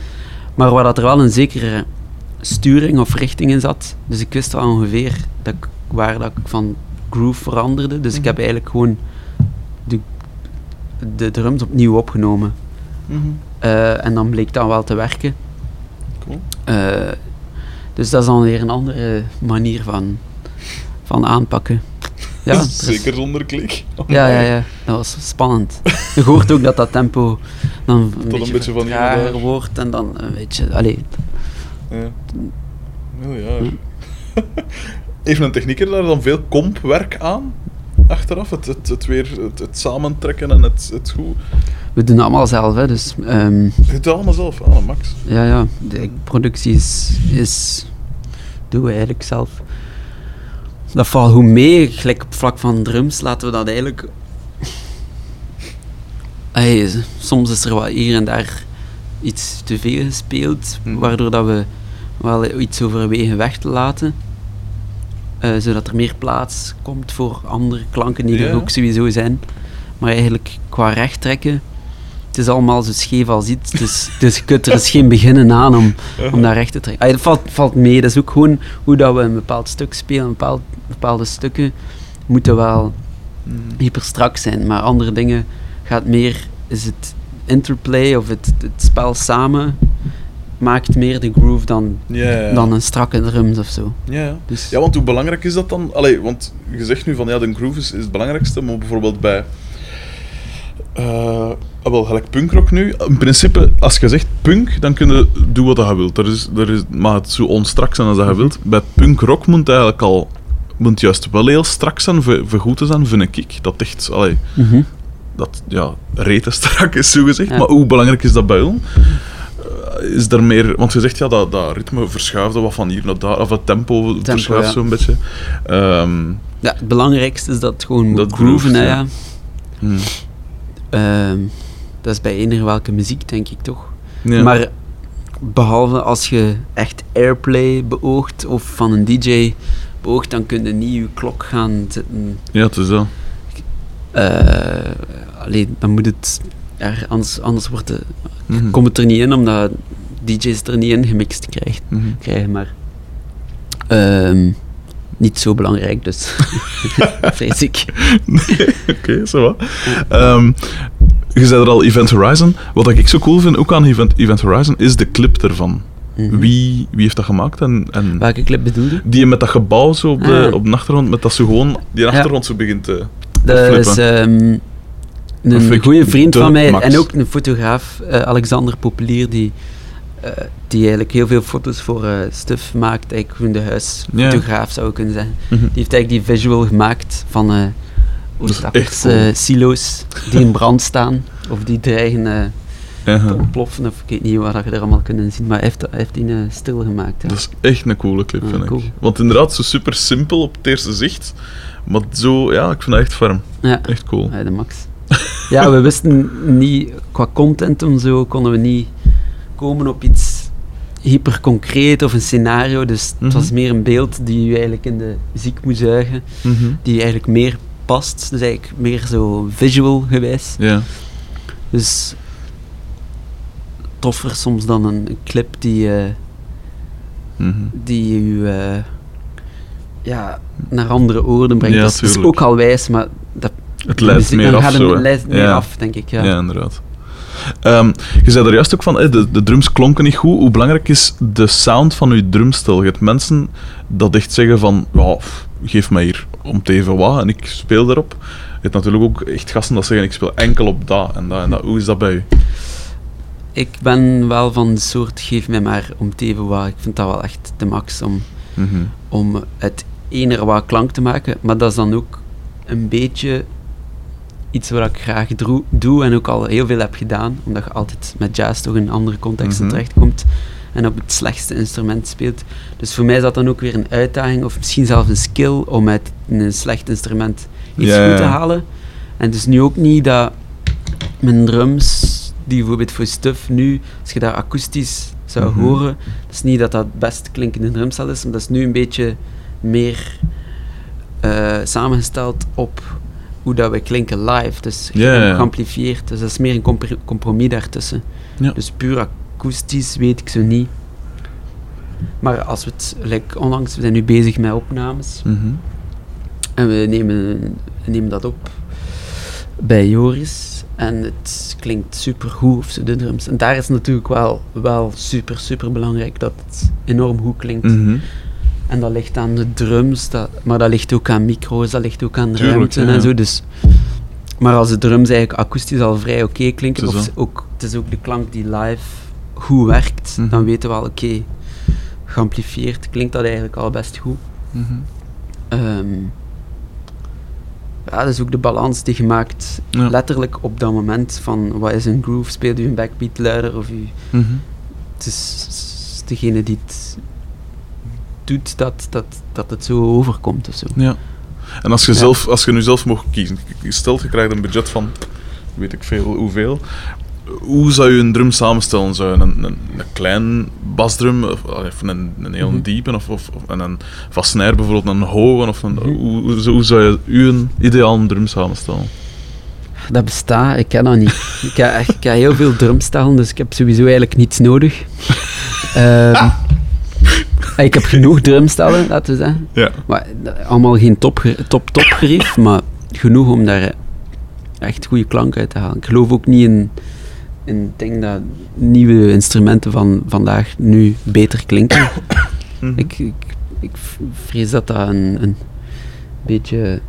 Maar waar dat er wel een zekere sturing of richting in zat. Dus ik wist al ongeveer dat ik, waar dat ik van groove veranderde. Dus ik heb eigenlijk gewoon de, de drums opnieuw opgenomen. Mhm. Eh, en dan bleek dat wel te werken. Cool. Eh, dus dat is dan weer een andere manier van, van aanpakken. Ja, is- Zeker zonder klik. ja, ja, ja, dat was spannend. Je hoort ook dat dat tempo dan een, een beetje, beetje van wordt en dan een beetje... Allee, Ja. Heel ja. Heeft een technieker daar dan veel kompwerk aan? Achteraf? Het, het, het weer het, het samentrekken en het, het goed. we doen het allemaal zelf, hè, dus ehm, Je doet het allemaal zelf, ah, Max. ja, ja, de productie is, is... doen we eigenlijk zelf. Dat valt goed mee, gelijk op vlak van drums laten we dat eigenlijk Ey, s- soms is er wat hier en daar iets te veel gespeeld, Mhm. waardoor dat we wel iets overwegen weg te laten. Eh, zodat er meer plaats komt voor andere klanken die Ja. er ook sowieso zijn. Maar eigenlijk qua recht trekken, het is allemaal zo scheef als iets. Dus, dus je kunt er eens geen beginnen aan om, om dat recht te trekken. Dat valt, valt mee. Dat is ook gewoon hoe dat we een bepaald stuk spelen. Bepaald, bepaalde stukken moeten wel hyper strak zijn. Maar andere dingen gaat meer, is het interplay of het, het spel samen maakt meer de groove dan, dan een strakke drums of zo. Ja, ja. Dus, Ja, want hoe belangrijk is dat dan? Allee, want je zegt nu van ja, de groove is, is het belangrijkste, maar bijvoorbeeld bij. eh, ah, wel, gelijk punkrock nu. In principe, als je zegt punk, dan kun je doen wat je wilt. Er is, er is, mag het zo onstrak zijn als dat je wilt. Bij punkrock moet het eigenlijk al. Moet juist wel heel strak zijn, voor, voor goed te zijn, vind ik. Dat echt, allee, Mhm. dat ja, rete strak is, zo gezegd. Ja. Maar hoe belangrijk is dat bij ons? is er meer... Want je zegt, ja, dat, dat ritme verschuift wat van hier naar daar, of het tempo, verschuift ja. zo'n beetje. Ehm, ja, het belangrijkste is dat het gewoon moet Dat grooven. ja. ja. hmm. Ehm, dat is bij eender welke muziek, denk ik toch. ja. Maar behalve als je echt airplay beoogt of van een DJ beoogt, dan kun je niet je klok gaan zitten. ja, het is dat. eh alleen, dan moet het. Anders, anders wordt Mhm. komt het er niet in, omdat DJ's er niet in gemixt krijgt, Mhm. krijgen. Maar ehm, niet zo belangrijk, dus. vrees ik. Oké, zo wat. Ehm, je zei er al Event Horizon. Wat ik zo cool vind, ook aan Event, Event Horizon, is de clip ervan. Mhm. Wie, wie heeft dat gemaakt? En, en Welke clip bedoelde? die met dat gebouw zo op de, Ah. op de achtergrond, met dat ze gewoon die achtergrond zo begint te... Dat is flippen. ehm, een goede vriend van mij max. en ook een fotograaf, eh, Alexander Populier, die, eh, die eigenlijk heel veel foto's voor eh Stuf maakt. Eigenlijk de huisfotograaf zou ik kunnen zeggen. Mhm. Die heeft eigenlijk die visual gemaakt van silo's die in brand staan of die dreigen eh, te Ja, ontploffen. Of ik weet niet wat je er allemaal kunnen zien, maar hij heeft, hij heeft die eh, stil gemaakt. Ja. dat is echt een coole clip, Ja, vind cool. ik. Want inderdaad, zo super simpel op het eerste zicht. Maar zo, ja, ik vind dat echt ferm. Ja. Echt cool. Ja, de max. Ja, we wisten niet, qua content en zo, konden we niet komen op iets hyper concreet of een scenario. Dus Mhm. het was meer een beeld die je eigenlijk in de muziek moet zuigen, Mhm. die eigenlijk meer past. Dus eigenlijk meer zo visual gewijs. Ja. Dus toffer soms dan een clip die, Mhm. die je eh, ja, naar andere oorden brengt. Ja, dat, is, ook al wijs, maar dat Het leidt meer af, zo, het leidt meer af, denk ik. Ja. Ja, inderdaad. Ehm, je zei er juist ook van, de, de drums klonken niet goed. Hoe belangrijk is de sound van je drumstel? Je hebt mensen dat echt zeggen van, geef mij hier om het even wat en ik speel daarop. Je hebt natuurlijk ook echt gasten dat zeggen, ik speel enkel op dat en dat en dat. Hoe is dat bij u? Ik ben wel van de soort, geef mij maar om het even wat. Ik vind dat wel echt de max om, Mhm. om het ener wat klank te maken. Maar dat is dan ook een beetje iets wat ik graag doe en ook al heel veel heb gedaan. Omdat je altijd met jazz toch in andere contexten Mhm. terechtkomt en op het slechtste instrument speelt. Dus voor mij is dat dan ook weer een uitdaging of misschien zelfs een skill om uit een slecht instrument iets goed te halen. En het is nu ook niet dat mijn drums, die bijvoorbeeld voor Stuff nu, als je daar akoestisch zou Mhm. horen, het is niet dat dat het best klinkende drumstel is, maar dat is nu een beetje meer eh, samengesteld op hoe dat we klinken live. Dus ja. geamplifieerd. Dus dat is meer een compr- compromis daartussen. Ja. Dus puur akoestisch weet ik zo niet. Maar als we het, like onlangs, we zijn nu bezig met opnames. Mhm. En we nemen, nemen dat op bij Joris. En het klinkt super goed, of zo, de drums. En daar is natuurlijk wel, wel super, super belangrijk dat het enorm goed klinkt. Mhm. En dat ligt aan de drums, dat, maar dat ligt ook aan micro's, dat ligt ook aan Tuurlijk, ruimte ja, en zo. Dus, maar als de drums eigenlijk akoestisch al vrij oké klinken, Het is of ook, het is ook de klank die live goed werkt, Mhm. dan weten we al, oké, geamplifieerd klinkt dat eigenlijk al best goed. Mhm. Ehm, ja, dat is ook de balans die je maakt, Ja. letterlijk op dat moment van wat is een groove, speelt u een backbeat luider of u... Mhm. Het is, is degene die het doet dat, dat, dat het zo overkomt of zo. Ja. En als je, Ja. zelf, als je nu zelf mocht kiezen, stel je krijgt een budget van weet ik veel hoeveel. Hoe zou je een drum samenstellen? Zou een, een, een klein basdrum, of, of een, een heel Mhm. diepe, of, of, of en een vast snare bijvoorbeeld, een hoge, of een, Mhm. hoe, hoe, zou- hoe zou je uw ideale drum samenstellen? Dat bestaat, ik ken dat niet. ik, heb, echt- ik heb heel veel drumstellen, dus ik heb sowieso eigenlijk niets nodig. Ehm, ik heb genoeg drumstellen, laten we zeggen. Ja. Maar eh, allemaal geen top, top, top gerief, maar genoeg om daar eh, echt goede klank uit te halen. Ik geloof ook niet in, het ding dat nieuwe instrumenten van vandaag nu beter klinken. Mhm. Ik, ik, ik vrees dat dat een, een beetje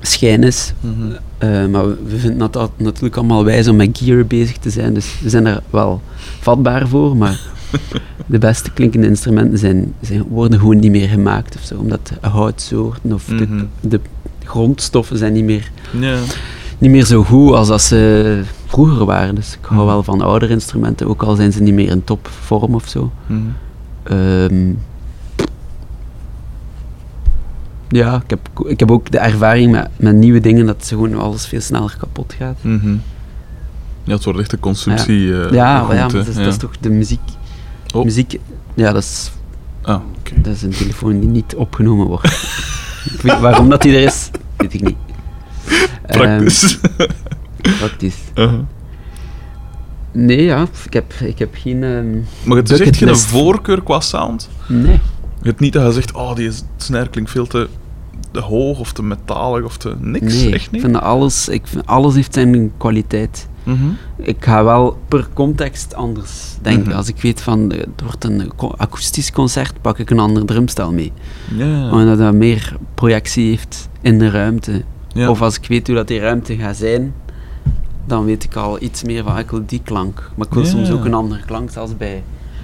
schijn is. Mhm. Eh, maar we, we vinden dat, dat natuurlijk allemaal wijs om met gear bezig te zijn, dus we zijn er wel vatbaar voor, maar de beste klinkende instrumenten zijn, zijn, worden gewoon niet meer gemaakt of zo, omdat de houtsoorten of Mhm. de, de grondstoffen zijn niet meer, Ja. niet meer zo goed als dat ze vroeger waren. Dus ik hou Mhm. wel van oudere instrumenten, ook al zijn ze niet meer in topvorm of zo. Mhm. Ehm, ja, ik heb, ik heb ook de ervaring met, met nieuwe dingen dat ze gewoon alles veel sneller kapot gaat. Ja, het wordt echt een consumptie. eh, ja, maar ja, hè. dat is, Ja. dat is toch de muziek. Oh. Muziek, ja, dat is, Ah, dat is een telefoon die niet opgenomen wordt. Ik weet- waarom dat die er is, weet ik niet. Praktisch. Ehm, praktisch. Uh-huh. Nee, ja, ik heb, ik heb geen... ehm, Maar het is echt geen voorkeur qua sound. nee. Je hebt niet dat je zegt, oh, die snare klinkt veel te, te hoog of te metalig of te niks. nee, Echt ik niet. vind dat alles, ik vind, alles heeft zijn kwaliteit. Mhm. Ik ga wel per context anders denken. Mhm. Als ik weet van eh, het wordt een akoestisch concert, pak ik een ander drumstel mee. Omdat dat meer projectie heeft in de ruimte. Of als ik weet hoe dat die ruimte gaat zijn, dan weet ik al iets meer van ik wil die klank. Maar ik wil soms ook een andere klank, zelfs bij,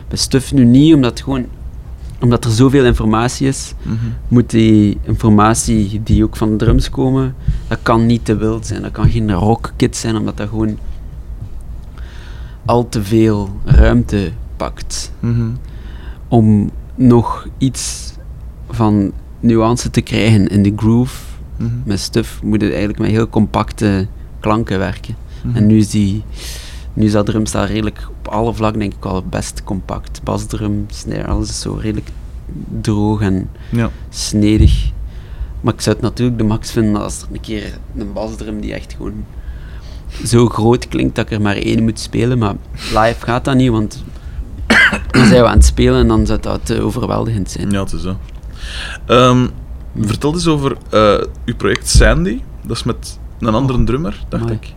bij Stuff nu niet, omdat, gewoon, omdat er zoveel informatie is, Mhm. moet die informatie die ook van de drums komen, dat kan niet te wild zijn. Dat kan geen rockkit zijn, omdat dat gewoon al te veel ruimte pakt. Mhm. Om nog iets van nuance te krijgen in de groove, Mhm. met stuff, moet je eigenlijk met heel compacte klanken werken. Mhm. En nu is, die, nu is dat drumstel redelijk op alle vlakken denk ik wel best compact. Basdrum, snare, alles is zo redelijk droog en Ja. snedig. Maar ik zou het natuurlijk de max vinden als er een keer een basdrum die echt gewoon zo groot klinkt dat ik er maar één moet spelen. Maar live gaat dat niet, want dan zijn we aan het spelen en dan zou dat te overweldigend zijn. ja, het is zo. Ehm, vertel eens over eh, uw project Sandy. Dat is met een andere drummer, dacht ik.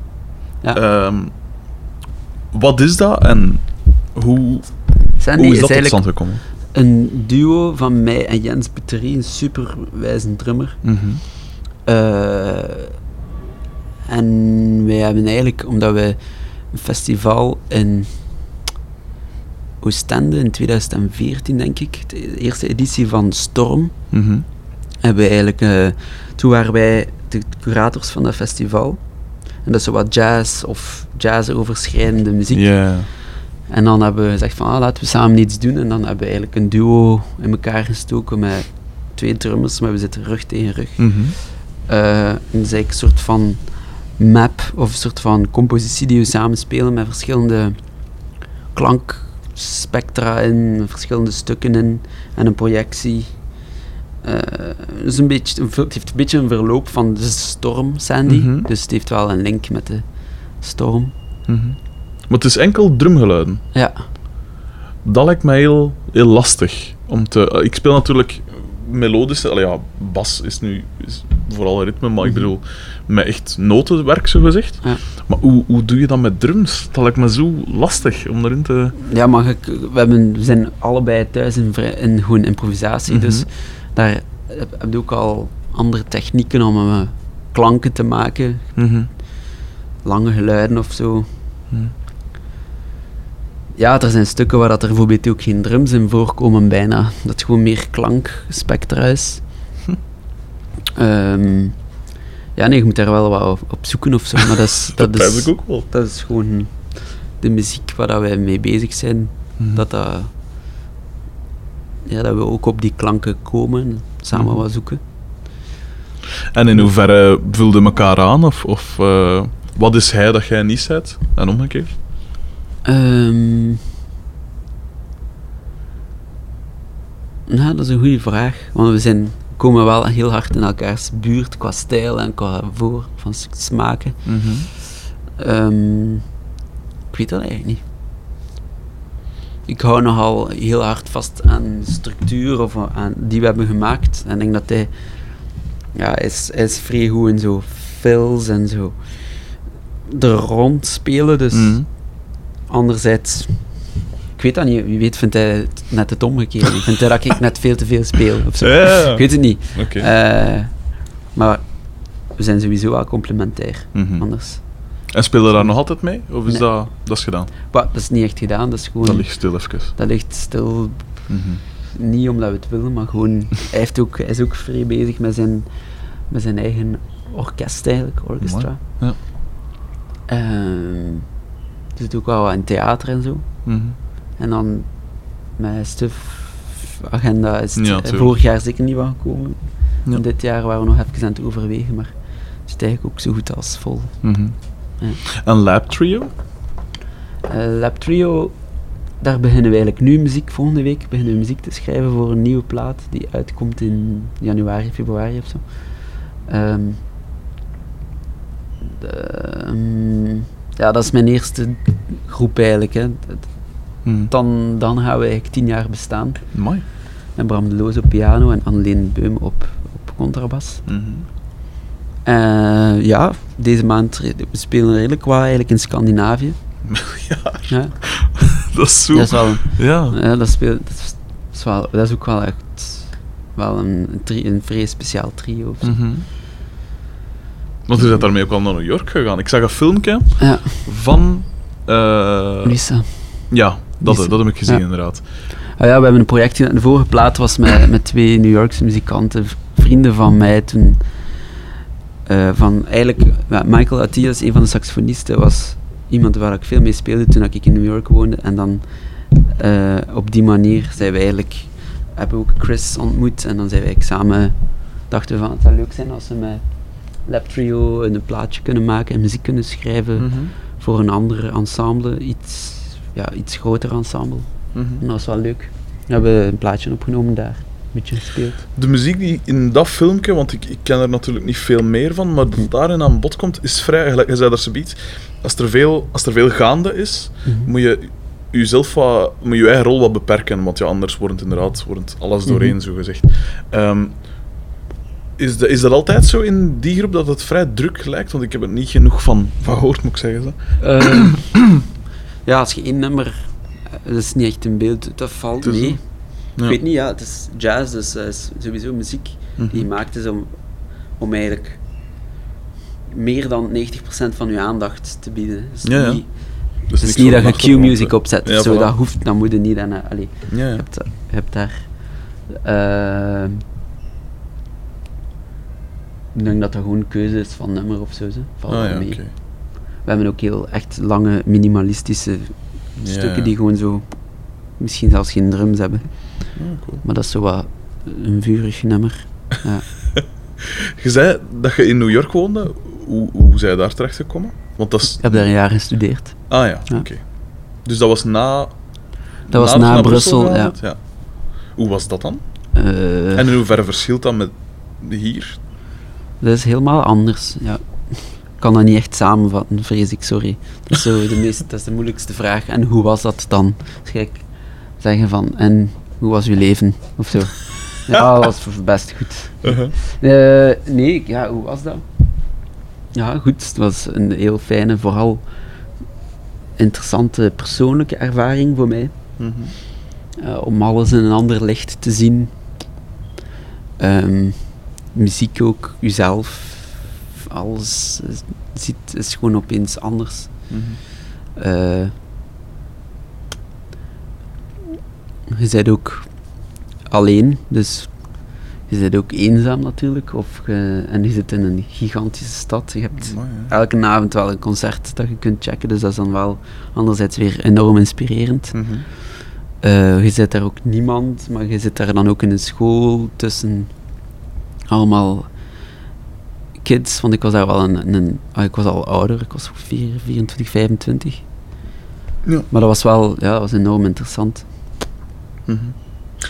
Ja. Ehm, wat is dat en hoe, Sandy hoe is is dat tot eigenlijk stand gekomen? een duo van mij en Jens Buterie, een superwijze drummer. Mhm. Eh, en wij hebben eigenlijk, omdat wij een festival in Oostende in 2014, denk ik, de eerste editie van Storm, Mhm. hebben wij eigenlijk, eh, toen waren wij de curators van dat festival. En dat is wat jazz of jazz-overschrijdende muziek. Ja. En dan hebben we gezegd van, ah, laten we samen iets doen. En dan hebben we eigenlijk een duo in elkaar gestoken met twee drummers, maar we zitten rug tegen rug. Mhm. Eh, en dat is eigenlijk een soort van map of een soort van compositie die we samen spelen met verschillende klankspectra in, verschillende stukken in en een projectie. Dus een beetje, het heeft een beetje een verloop van de storm, Sandy. Mhm. Dus het heeft wel een link met de storm. Mhm. Maar het is enkel drumgeluiden. Ja, Dat lijkt mij heel, heel lastig. Om te, eh, ik speel natuurlijk melodische... ja, bas is nu is vooral ritme, maar ik Mhm. bedoel met echt notenwerk, zo gezegd. Ja. Maar hoe, hoe doe je dat met drums? Dat lijkt me zo lastig om erin te... ja maar ik, we, hebben, we zijn allebei thuis in, in gewoon improvisatie. Mhm. Dus daar heb heb je ook al andere technieken om eh, klanken te maken. Mhm. lange geluiden of zo. Ja, er zijn stukken waar dat er bijvoorbeeld ook geen drums in voorkomen bijna. Dat het gewoon meer klankspectra is. Hm. Ehm, ja, nee, je moet daar wel wat op, zoeken of zo. Maar dat is, Dat is, ik ook wel. dat is gewoon de muziek waar dat wij mee bezig zijn. Mhm. Dat, dat, ja, dat we ook op die klanken komen, samen Mhm. wat zoeken. En in hoeverre vulde elkaar aan? Of, of eh, Wat is hij dat jij niet bent? En omgekeerd? Ehm nou, dat is een goede vraag. Want we zijn, komen wel heel hard in elkaars buurt qua stijl en qua voor van smaken. Ehm, ik weet dat eigenlijk niet. Ik hou nogal heel hard vast aan de structuur of aan, die we hebben gemaakt. En ik denk dat hij, ja, hij is, hij is vrij goed in zo fills en zo er rond spelen. Dus Mhm. anderzijds, ik weet dat niet. Wie weet vindt hij het net het omgekeerde. Vindt hij dat ik net veel te veel speel of zo. Ja. Ik weet het niet. Eh, maar we zijn sowieso wel complementair. Mhm. Anders. En speel je daar nog altijd mee? Of is Nee. dat, dat is gedaan? Maar dat is niet echt gedaan. Dat is gewoon. Dat ligt stil even. dat ligt stil. Mhm. Niet omdat we het willen, maar gewoon. hij, heeft ook, hij is ook vrij bezig met zijn, met zijn eigen orkest, eigenlijk, orchestra. Ja. Ehm, dus het ook wel wat in theater en zo. Mhm. En dan met stuff agenda is Ja, eh, vorig jaar zeker niet van gekomen. Ja. En dit jaar waren we nog even aan het overwegen, maar het is eigenlijk ook zo goed als vol. Mhm. Ja. En Lab Trio? Eh, Lab Trio, daar beginnen we eigenlijk nu muziek, volgende week beginnen we muziek te schrijven voor een nieuwe plaat die uitkomt in januari, februari of zo. Ehm, de, ehm, ja, dat is mijn eerste groep eigenlijk. Hè. Mhm. Dan, dan gaan we eigenlijk tien jaar bestaan. Mooi. Met Bram de Loos op piano en Anneleen Beum op, op contrabas. Mhm. Eh, ja, deze maand we spelen redelijk wat eigenlijk in Scandinavië. ja, Ja, dat is zo. dat is wel, Ja. ja, dat, speelt, dat, is, dat is wel, dat is ook wel echt wel een, een, vrij speciaal trio. of zo. Mhm. Want je bent daarmee ook al naar New York gegaan. Ik zag een filmpje Ja, van... eh, Lisa. ja, dat, dat heb ik gezien Ja. inderdaad. Ah ja, we hebben een project gedaan. De vorige plaat was met, met twee New Yorkse muzikanten, vrienden van mij toen. eh, van eigenlijk, Michael Attias, een van de saxofonisten, was iemand waar ik veel mee speelde toen ik in New York woonde. En dan eh, op die manier zijn we eigenlijk, hebben we ook Chris ontmoet. En dan zijn wij eigenlijk samen, dachten we van het zou leuk zijn als we met Lab Trio een plaatje kunnen maken en muziek kunnen schrijven Mhm. voor een ander ensemble, iets, ja, iets groter ensemble. Mhm. En dat was wel leuk. We hebben een plaatje opgenomen daar, een beetje gespeeld. De muziek die in dat filmpje, want ik, ik ken er natuurlijk niet veel meer van, maar dat daarin aan bod komt, is vrij, gelijk je zei daar zoiets, als er veel, als er veel gaande is, moet je jezelf wat, moet je eigen rol wat beperken, want ja, anders wordt het inderdaad wordt alles doorheen, Mhm. zo gezegd. Ehm, is, de, is dat altijd zo in die groep dat het vrij druk lijkt? Want ik heb er niet genoeg van, van gehoord, moet ik zeggen. Zo. Eh, ja, als je één nummer, eh, dat is niet echt een beeld, dat valt mee. een- Ik weet niet, ja, het is jazz, dus het is sowieso muziek die Mhm. gemaakt is om, om eigenlijk meer dan 90% van je aandacht te bieden. Dus Ja, Dus het is niet dat je Q-music opzet, Ja, zo, voilà. dat hoeft, dat moet je niet. En, eh, allee, Ja, je, hebt, je hebt daar... eh, ik denk dat dat gewoon een keuze is van nummer of zo. Valt Ah, ja, mee. oké. We hebben ook heel echt lange minimalistische stukken die gewoon zo misschien zelfs geen drums hebben. Ja, cool. Maar dat is zo wat een vurig nummer. Ja. Je zei dat je in New York woonde. Hoe, hoe zei je daar terecht gekomen? Want dat is... Ik heb daar een jaar gestudeerd. Ah ja, Ja. oké. Dus dat was na... Dat was na Brussel, ja. Hoe was dat dan? Eh, En in hoeverre verschilt dat met hier? dat is helemaal anders. Ja. Ik kan dat niet echt samenvatten, vrees ik, sorry. Dat is, zo de meest, dat is de moeilijkste vraag. En hoe was dat dan? Kijk, zeggen van, en hoe was uw leven? Of zo. Ja, dat was best goed. Uh-huh. Eh, nee, ja, hoe was dat? Ja, goed. Het was een heel fijne, vooral interessante persoonlijke ervaring voor mij. Mhm. Eh, om alles in een ander licht te zien. Ehm, muziek ook, uzelf, alles ziet, is gewoon opeens anders. Mhm. Eh, je bent ook alleen, dus je bent ook eenzaam natuurlijk. Of je, en je zit in een gigantische stad. Je hebt Mooi, elke avond wel een concert dat je kunt checken, dus dat is dan wel anderzijds weer enorm inspirerend. Mhm. Eh, je zit daar ook niemand, maar je zit daar dan ook in een school tussen allemaal kids, want ik was daar wel een, een ah, ik was al ouder, ik was 4, 24, 25. Ja. Maar dat was wel, ja, dat was enorm interessant. Mhm.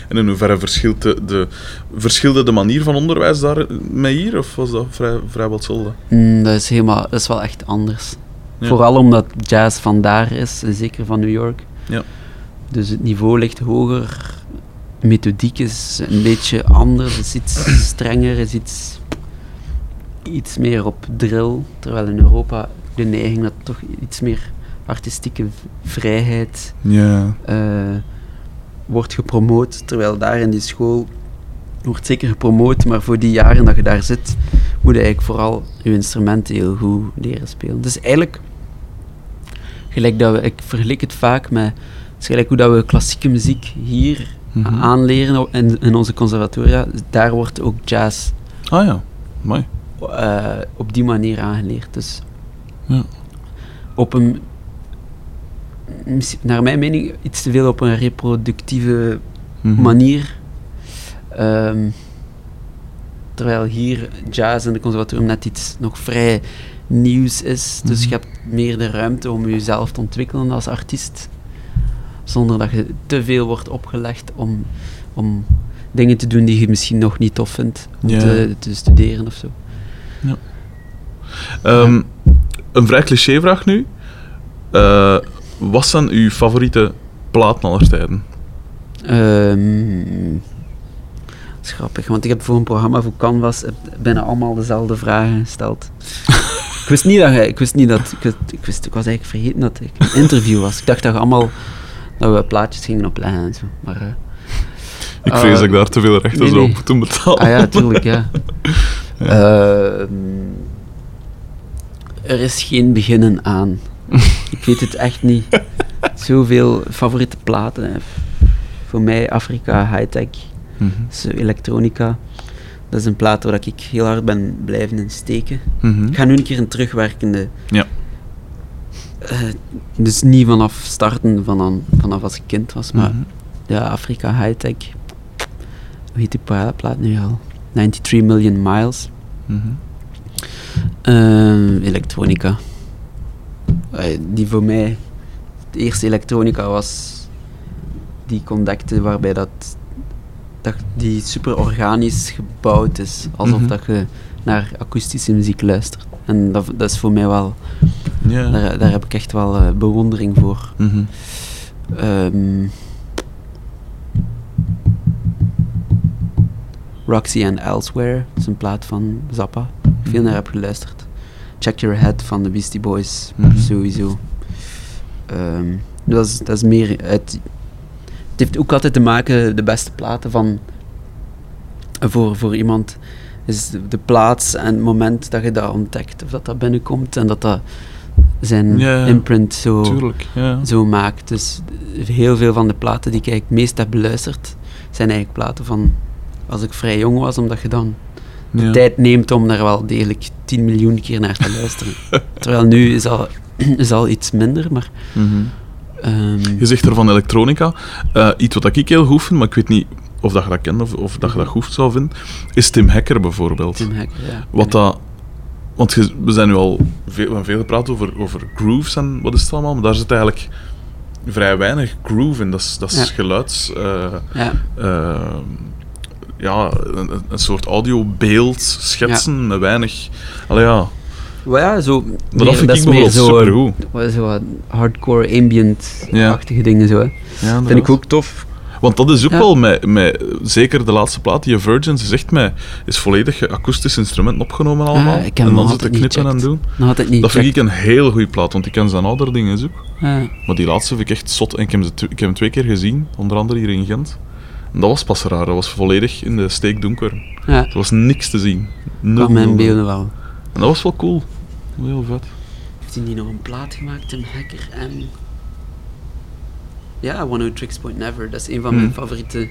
En in hoeverre verschilt de, de, verschilde de manier van onderwijs daar met hier, of was dat vrij, vrijwel hetzelfde? Mm, dat is helemaal, dat is wel echt anders. Ja. Vooral omdat jazz van daar is, en zeker van New York. Ja. Dus het niveau ligt hoger, methodiek is een beetje anders, is iets strenger, is iets, iets meer op drill. Terwijl in Europa de neiging dat toch iets meer artistieke vrijheid Ja. eh, wordt gepromoot. Terwijl daar in die school wordt zeker gepromoot, maar voor die jaren dat je daar zit, moet je eigenlijk vooral je instrumenten heel goed leren spelen. Dus eigenlijk, gelijk dat we, ik vergelijk het vaak met, het is gelijk hoe dat we klassieke muziek hier Mhm. aanleren in, in onze conservatoria, daar wordt ook jazz Ah ja, mooi. Eh, op die manier aangeleerd. Dus Ja. op een, naar mijn mening, iets te veel op een reproductieve Mhm. manier. Ehm, terwijl hier jazz in de conservatorium net iets nog vrij nieuws is. Dus Mhm. je hebt meer de ruimte om jezelf te ontwikkelen als artiest. Zonder dat je te veel wordt opgelegd om, om dingen te doen die je misschien nog niet tof vindt. Om te, te studeren of zo. Ehm, een vrij clichévraag nu. Eh, wat zijn uw favoriete platen aller tijden? Ehm, dat is grappig, want ik heb voor een programma voor Canvas heb bijna allemaal dezelfde vragen gesteld. ik wist niet dat je, ik wist niet dat, ik, wist- ik, wist, ik was eigenlijk vergeten dat ik een interview was. Ik dacht dat je allemaal, dat we plaatjes gingen opleggen en zo. Maar, eh, Ik Eh, vrees dat ik daar te veel rechten nee, zou nee. op moeten betalen. ah ja, tuurlijk, ja. Ehm, er is geen beginnen aan. ik weet het echt niet. Zoveel favoriete platen. hè. Voor mij Afrika Hightech. Dus eh, elektronica. Dat is een plaat waar ik heel hard ben blijven in steken. Mhm. Ik ga nu een keer een terugwerkende. Ja. Eh, dus niet vanaf starten van vanaf als ik kind was, maar Mhm. ja, Afrika Hightech. Hoe heet die pla- plaat nu al? 93 Million Miles. Mhm. Eh, elektronica. Eh, die voor mij de eerste elektronica was die ik ontdekte waarbij dat, dat die super organisch gebouwd is. Alsof Mhm. dat je naar akoestische muziek luistert. En dat, dat is voor mij wel, Ja. daar, daar heb ik echt wel eh, bewondering voor. Mhm. Ehm, Roxy and Elsewhere, dat is een plaat van Zappa. Ik veel naar heb geluisterd. Check Your Head van de Beastie Boys, Mhm. sowieso. Ehm, dat, is, dat is meer uit... Het heeft ook altijd te maken, de beste platen van... Voor, voor iemand is de, plaats en het moment dat je dat ontdekt, of dat dat binnenkomt en dat dat zijn Ja, imprint zo Tuurlijk, ja. zo maakt. Dus heel veel van de platen die ik het meest heb beluisterd, zijn eigenlijk platen van als ik vrij jong was, omdat je dan de Ja. tijd neemt om daar wel degelijk 10 miljoen keer naar te luisteren. Terwijl nu is al, is al iets minder, maar... Mhm. ehm, Je zegt er van elektronica. Eh, iets wat ik heel goed vind, maar ik weet niet of dat je dat kent of, of dat je dat goed zou vinden, is Tim Hacker bijvoorbeeld. Tim Hacker, ja. Wat dat... Want we zijn nu al veel, veel gepraat over, over grooves en wat is het allemaal, maar daar zit eigenlijk vrij weinig groove in. Dat is, dat is Ja. geluids... eh, Ja, eh, ja, een, een soort audiobeeld schetsen met weinig... Allee, ja. maar ja, zo... Maar meer- dat vind ik is bijvoorbeeld meer zo, supergoed. wat- zo hardcore ambient-achtige dingen zo. Hè. Ja, Vind ik ook tof. Want dat is ook Ja. wel met, met, zeker de laatste plaat, die Virgins, is echt met, is volledig akoestische instrumenten opgenomen allemaal. Ah, ik heb en dan zitten knippen en doen. Dat vind ik een heel goede plaat, want ik ken zijn andere dingen ook. Ja. Maar die laatste vind ik echt zot. En ik heb, ze tw- ik heb hem twee keer gezien, onder andere hier in Gent. En dat was pas raar, dat was volledig in de steekdonker. Ja, Er was niks te zien. Nul, mijn beelden wel. En dat was wel cool. Heel vet. Heeft hij niet nog een plaat gemaakt, Tim Hacker en... Ja, One Who Tricks Point Never. Dat is een van mijn Mhm. favoriete...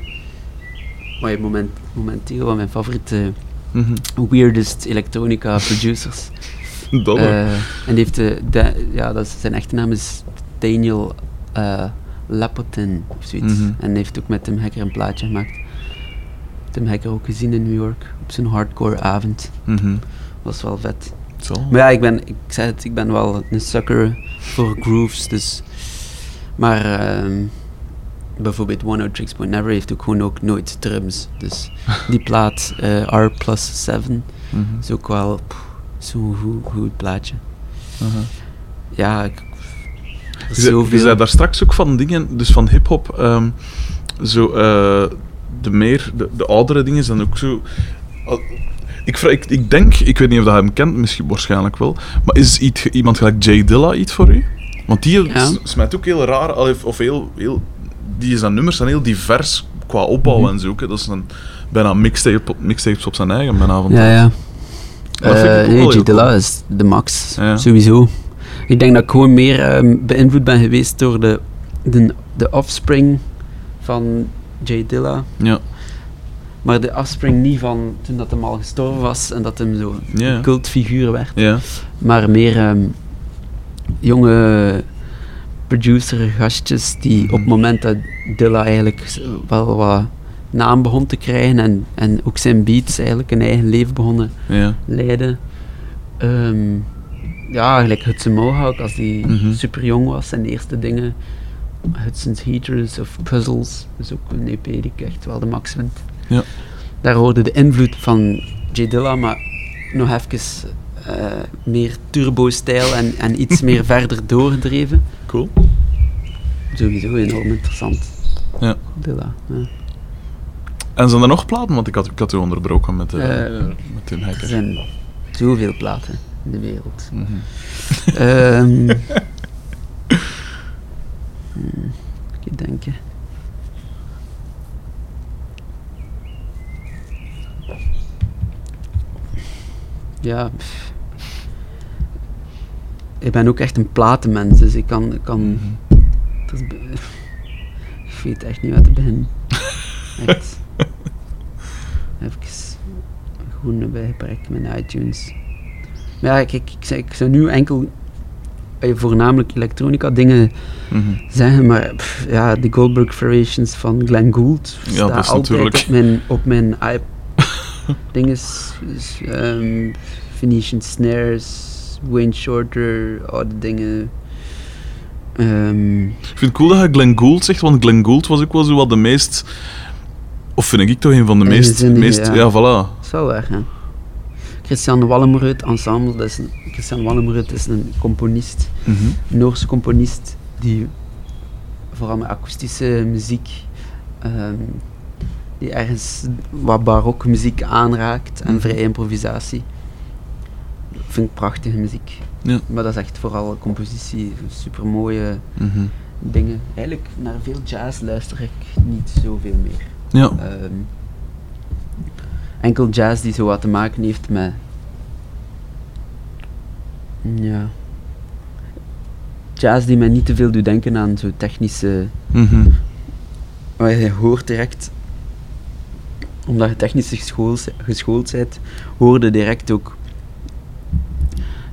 Maar je moment, momenteel van mijn favoriete Mhm. weirdest electronica producers. Dat. Eh, en die heeft de, de- ja, dat is, zijn echte naam is Daniel eh Lapotin of zoiets. Mhm. En heeft ook met Tim Hacker een plaatje gemaakt. Tim Hacker ook gezien in New York op zijn hardcore avond. Mhm. was wel vet. Zo. Maar ja, ik ben, ik zei het, ik ben wel een sucker voor grooves, dus... Maar ehm, bijvoorbeeld One Out Tricks Point Never heeft ook gewoon ook nooit drums. Dus die plaat eh, R plus 7 Mhm. is ook wel zo'n goed, goed plaatje. Aha. Ja, ik, er Je zei, zoveel... daar straks ook van dingen, dus van hip-hop. ehm, zo, eh, de meer, de, de oudere dingen zijn ook zo. Ik, vraag- ik, ik denk, ik weet niet of dat hij hem kent, misschien waarschijnlijk wel. Maar is iets, iemand gelijk Jay Dilla iets voor u? Want die Ja. smijt ook heel raar, of heel, heel. Die zijn nummers zijn heel divers qua opbouw Mhm. en zo. hè. Dat is een, bijna mixtape, mixtapes op zijn eigen, bijna van Ja, ja. Eh, ook nee, wel heel J Dilla is de max, Ja. sowieso. Ik denk dat ik gewoon meer ehm, beïnvloed ben geweest door de, de, de offspring van J Dilla. Ja, Maar de offspring niet van toen dat hem al gestorven was en dat hem zo Ja. een cultfiguur werd. ja. Maar meer ehm, jonge producer gastjes die op het moment dat Dilla eigenlijk wel wat naam begon te krijgen en, en ook zijn beats eigenlijk een eigen leven begonnen leiden. Ehm, ja, gelijk Hudson Mohawk als die Mhm. super jong was, zijn eerste dingen. Hudson's Heaters of Puzzles, is ook een EP die ik echt wel de max vind. Ja. Daar hoorde de invloed van J Dilla, maar nog even eh, meer turbo-stijl en, en iets meer verder doorgedreven. Cool. Sowieso enorm interessant. Ja. Dilla. Ja. En zijn er nog platen? Want ik had, ik had u onderbroken met, de, Eh, met Tim Er zijn zoveel platen de wereld. Mhm. Ehm hmm, even denken. Ja. pff. Ik ben ook echt een platenmens, dus ik kan. Ik, kan Mhm. dat is be- ik weet echt niet waar te beginnen. Echt. Even gewoon bij gebrek met iTunes. Ja, ik, zou- ik zou nu enkel eh, voornamelijk elektronica dingen Mhm. zeggen, maar pff, ja, de Goldberg Variations van Glenn Gould Ja, staat is altijd natuurlijk- op mijn, op mijn dus, ehm, Venetian Snares, Wayne Shorter, oude dingen. Ehm, Ik vind het cool dat je Glenn Gould zegt, want Glenn Gould was ook wel zo wat de meest... Of vind ik toch een van de meest... Meest ja. ja. voilà. is wel waar, hè. Christian Wallenreuth Ensemble, dat is een, Christian Wallenreuth is een componist, Mhm. een Noorse componist, die vooral met akoestische muziek, ehm, die ergens wat barok muziek aanraakt en Mhm. vrije improvisatie. Vind ik prachtige muziek. Ja. Maar dat is echt vooral compositie, super mooie Mhm. dingen. Eigenlijk naar veel jazz luister ik niet zoveel meer. Ja. Ehm, enkel jazz die zo wat te maken heeft met. Ja. Jazz die mij niet te veel doet denken aan zo technische. Mhm. Maar je hoort direct, omdat je technisch geschoold, geschoold bent, hoorde direct ook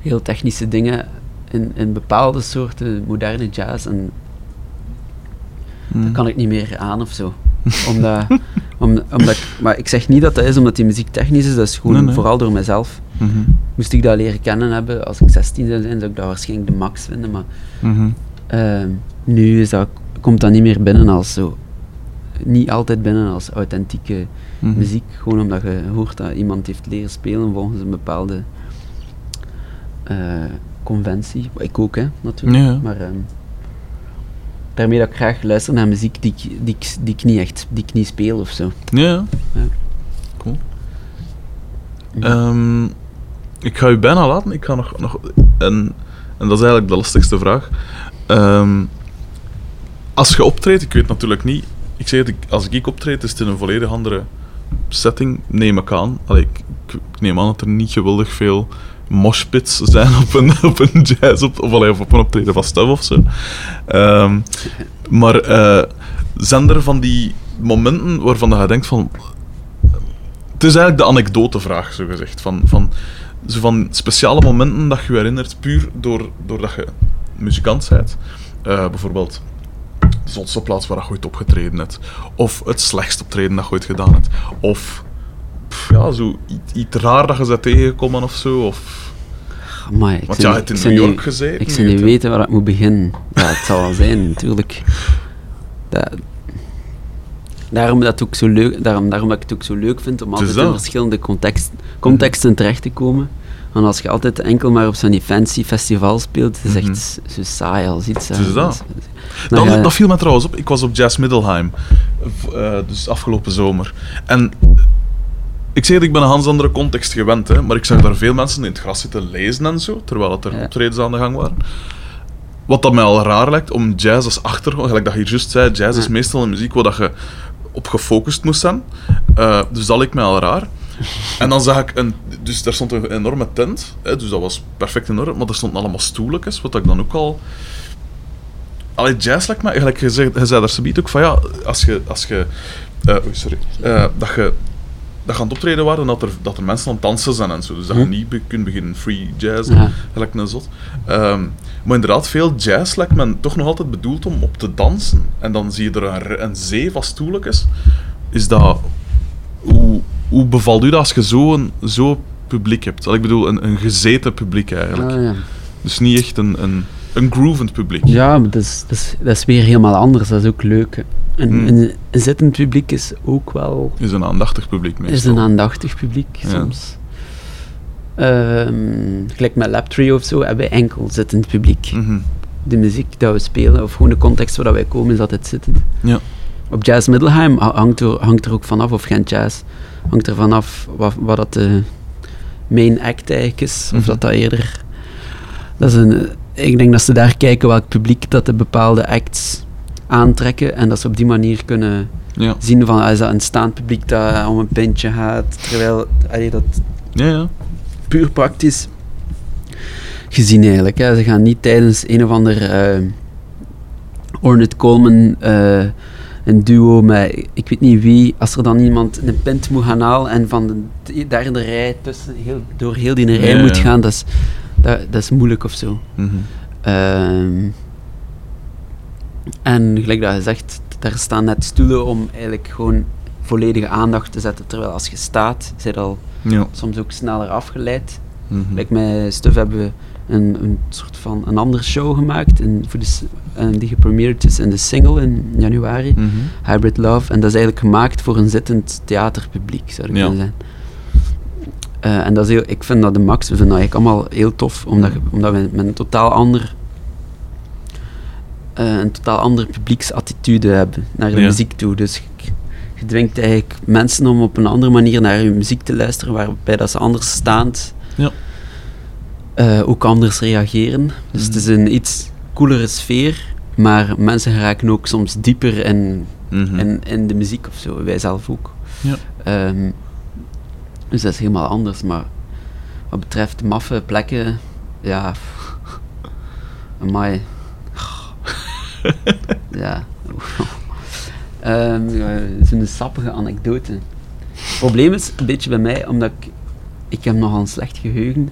heel technische dingen in, in bepaalde soorten moderne jazz. En Mhm. dat kan ik niet meer aan of zo. Omdat, om, omdat ik, maar ik zeg niet dat dat is omdat die muziek technisch is, dat is gewoon Nee, nee. vooral door mezelf. Mhm. Moest ik dat leren kennen hebben als ik 16 zou zijn, zou ik dat waarschijnlijk de max vinden. Maar Mhm. ehm, nu is dat, komt dat niet meer binnen als zo. Niet altijd binnen als authentieke Mhm. muziek. Gewoon omdat je hoort dat iemand heeft leren spelen volgens een bepaalde eh, conventie. Ik ook, hè, natuurlijk. Ja. Maar ehm, daarmee dat ik graag luister naar muziek die ik, die die ik, niet, echt, die ik niet speel of zo. Ja. Ja. Cool. Ja. Ehm, ik ga u bijna laten. Ik ga nog... nog en, en dat is eigenlijk de lastigste vraag. Ehm, als je optreedt, ik weet natuurlijk niet... Ik zeg het, als ik optreed, is het in een volledig andere setting, neem ik aan. Allee, ik- ik neem aan dat er niet geweldig veel moshpits zijn op een, op een jazz, op, of, allee, op een optreden van Stuff of zo. Ehm, maar eh, zijn er van die momenten waarvan je denkt van... Het is eigenlijk de anekdotevraag, zo gezegd. Van, van, zo van speciale momenten dat je je herinnert, puur door, doordat je muzikant bent. Eh, bijvoorbeeld de zotste plaats waar je ooit opgetreden hebt. Of het slechtste optreden dat je ooit gedaan hebt. Of ja, zo iets, iets raar dat je ze tegenkomen of zo? Of... Amai, ik Want ja, het in New York gezeten. Ik zou niet weten waar ik moet beginnen. Ja, het zal wel zijn, natuurlijk. Dat, daarom, dat het ook zo leuk, daarom, daarom dat ik het ook zo leuk vind om Het altijd in dat. verschillende context, contexten terecht te komen. Want als je altijd enkel maar op zo'n fancy festival speelt, het is Mhm. echt zo saai als iets. Het dat. Dus- Dat, dat viel me trouwens op. Ik was op Jazz Middelheim, eh, dus afgelopen zomer. En ik zeg het, ik ben een ganz andere context gewend, hè, maar ik zag daar veel mensen in het gras zitten lezen en zo, terwijl het er optredens aan de gang waren. Wat dat mij al raar lijkt, om jazz als achtergrond, gelijk dat je hier juist zei, jazz is meestal een muziek waar dat je op gefocust moest zijn. Eh, dus dat leek mij al raar. En dan zag ik een... Dus daar stond een enorme tent, hè, dus dat was perfect in orde, maar er stonden allemaal stoeltjes, wat ik dan ook al... Allee, jazz lijkt me... Gelijk, je, zei, je zei daar zoiets ook van, ja, als je... Als je eh, oei, sorry. Eh, dat je dat je aan het optreden waren, dat er, dat er mensen aan het dansen zijn en zo. Dus dat je Hm. niet be- kunt beginnen free jazz, Ja. gelijk een zot. Ehm, maar inderdaad, veel jazz lijkt men toch nog altijd bedoeld om op te dansen. En dan zie je er een, een zee van stoeltjes. Is dat... Hoe, hoe bevalt u dat als je zo'n zo publiek hebt? Ik bedoel, een, een gezeten publiek eigenlijk. Ah, ja. Dus niet echt een, een, een groovend publiek. Ja, maar dat is, dat, is, dat is weer helemaal anders. Dat is ook leuk. hè. Een, Hmm. een, een zittend publiek is ook wel Is een aandachtig publiek meestal. is een aandachtig publiek soms. Ehm, gelijk met Lab Trio of zo hebben wij enkel zittend publiek. Mhm. De muziek dat we spelen, of gewoon de context waar wij komen, is altijd zittend. Ja. Op Jazz Middelheim ha- hangt er, hangt er ook vanaf, of Gent Jazz, hangt er vanaf wat, wat dat de main act eigenlijk is. Of Mhm. dat dat eerder... Dat is een, ik denk dat ze daar kijken welk publiek dat de bepaalde acts aantrekken en dat ze op die manier kunnen Ja. zien van, ah, is dat een staand publiek dat om een pintje gaat, terwijl allee, dat Ja, ja. puur praktisch gezien eigenlijk. Hè. Ze gaan niet tijdens een of ander eh Ornette Coleman eh, een duo met ik weet niet wie, als er dan iemand een pint moet gaan halen en van de derde rij tussen heel, door heel die rij moet gaan, dat is, dat, dat is moeilijk of zo. Mhm. Ehm, en gelijk dat je zegt, daar staan net stoelen om eigenlijk gewoon volledige aandacht te zetten, terwijl als je staat, zit al Ja. soms ook sneller afgeleid. Like met Stuf hebben we een, een soort van een andere show gemaakt. En voor de, en die gepremierd is in de single in januari. Mhm. Hybrid Love. En dat is eigenlijk gemaakt voor een zittend theaterpubliek, zou ik Ja. kunnen zeggen. Eh, en dat is heel, ik vind dat de max. We vinden dat eigenlijk allemaal heel tof, omdat, je- omdat we met een totaal ander eh, een totaal andere publieksattitude hebben naar de Ja. muziek toe. Dus je, dwingt eigenlijk mensen om op een andere manier naar je muziek te luisteren, waarbij dat ze anders staand Ja. eh, ook anders reageren. Dus het is een iets coolere sfeer, maar mensen geraken ook soms dieper in, Mhm. in, in de muziek of zo, wij zelf ook. Ja. Ehm, dus dat is helemaal anders, maar wat betreft maffe plekken, ja, amai. ja. Zo'n sappige anekdote. Het probleem is een beetje bij mij, omdat ik, ik heb nogal een slecht geheugen.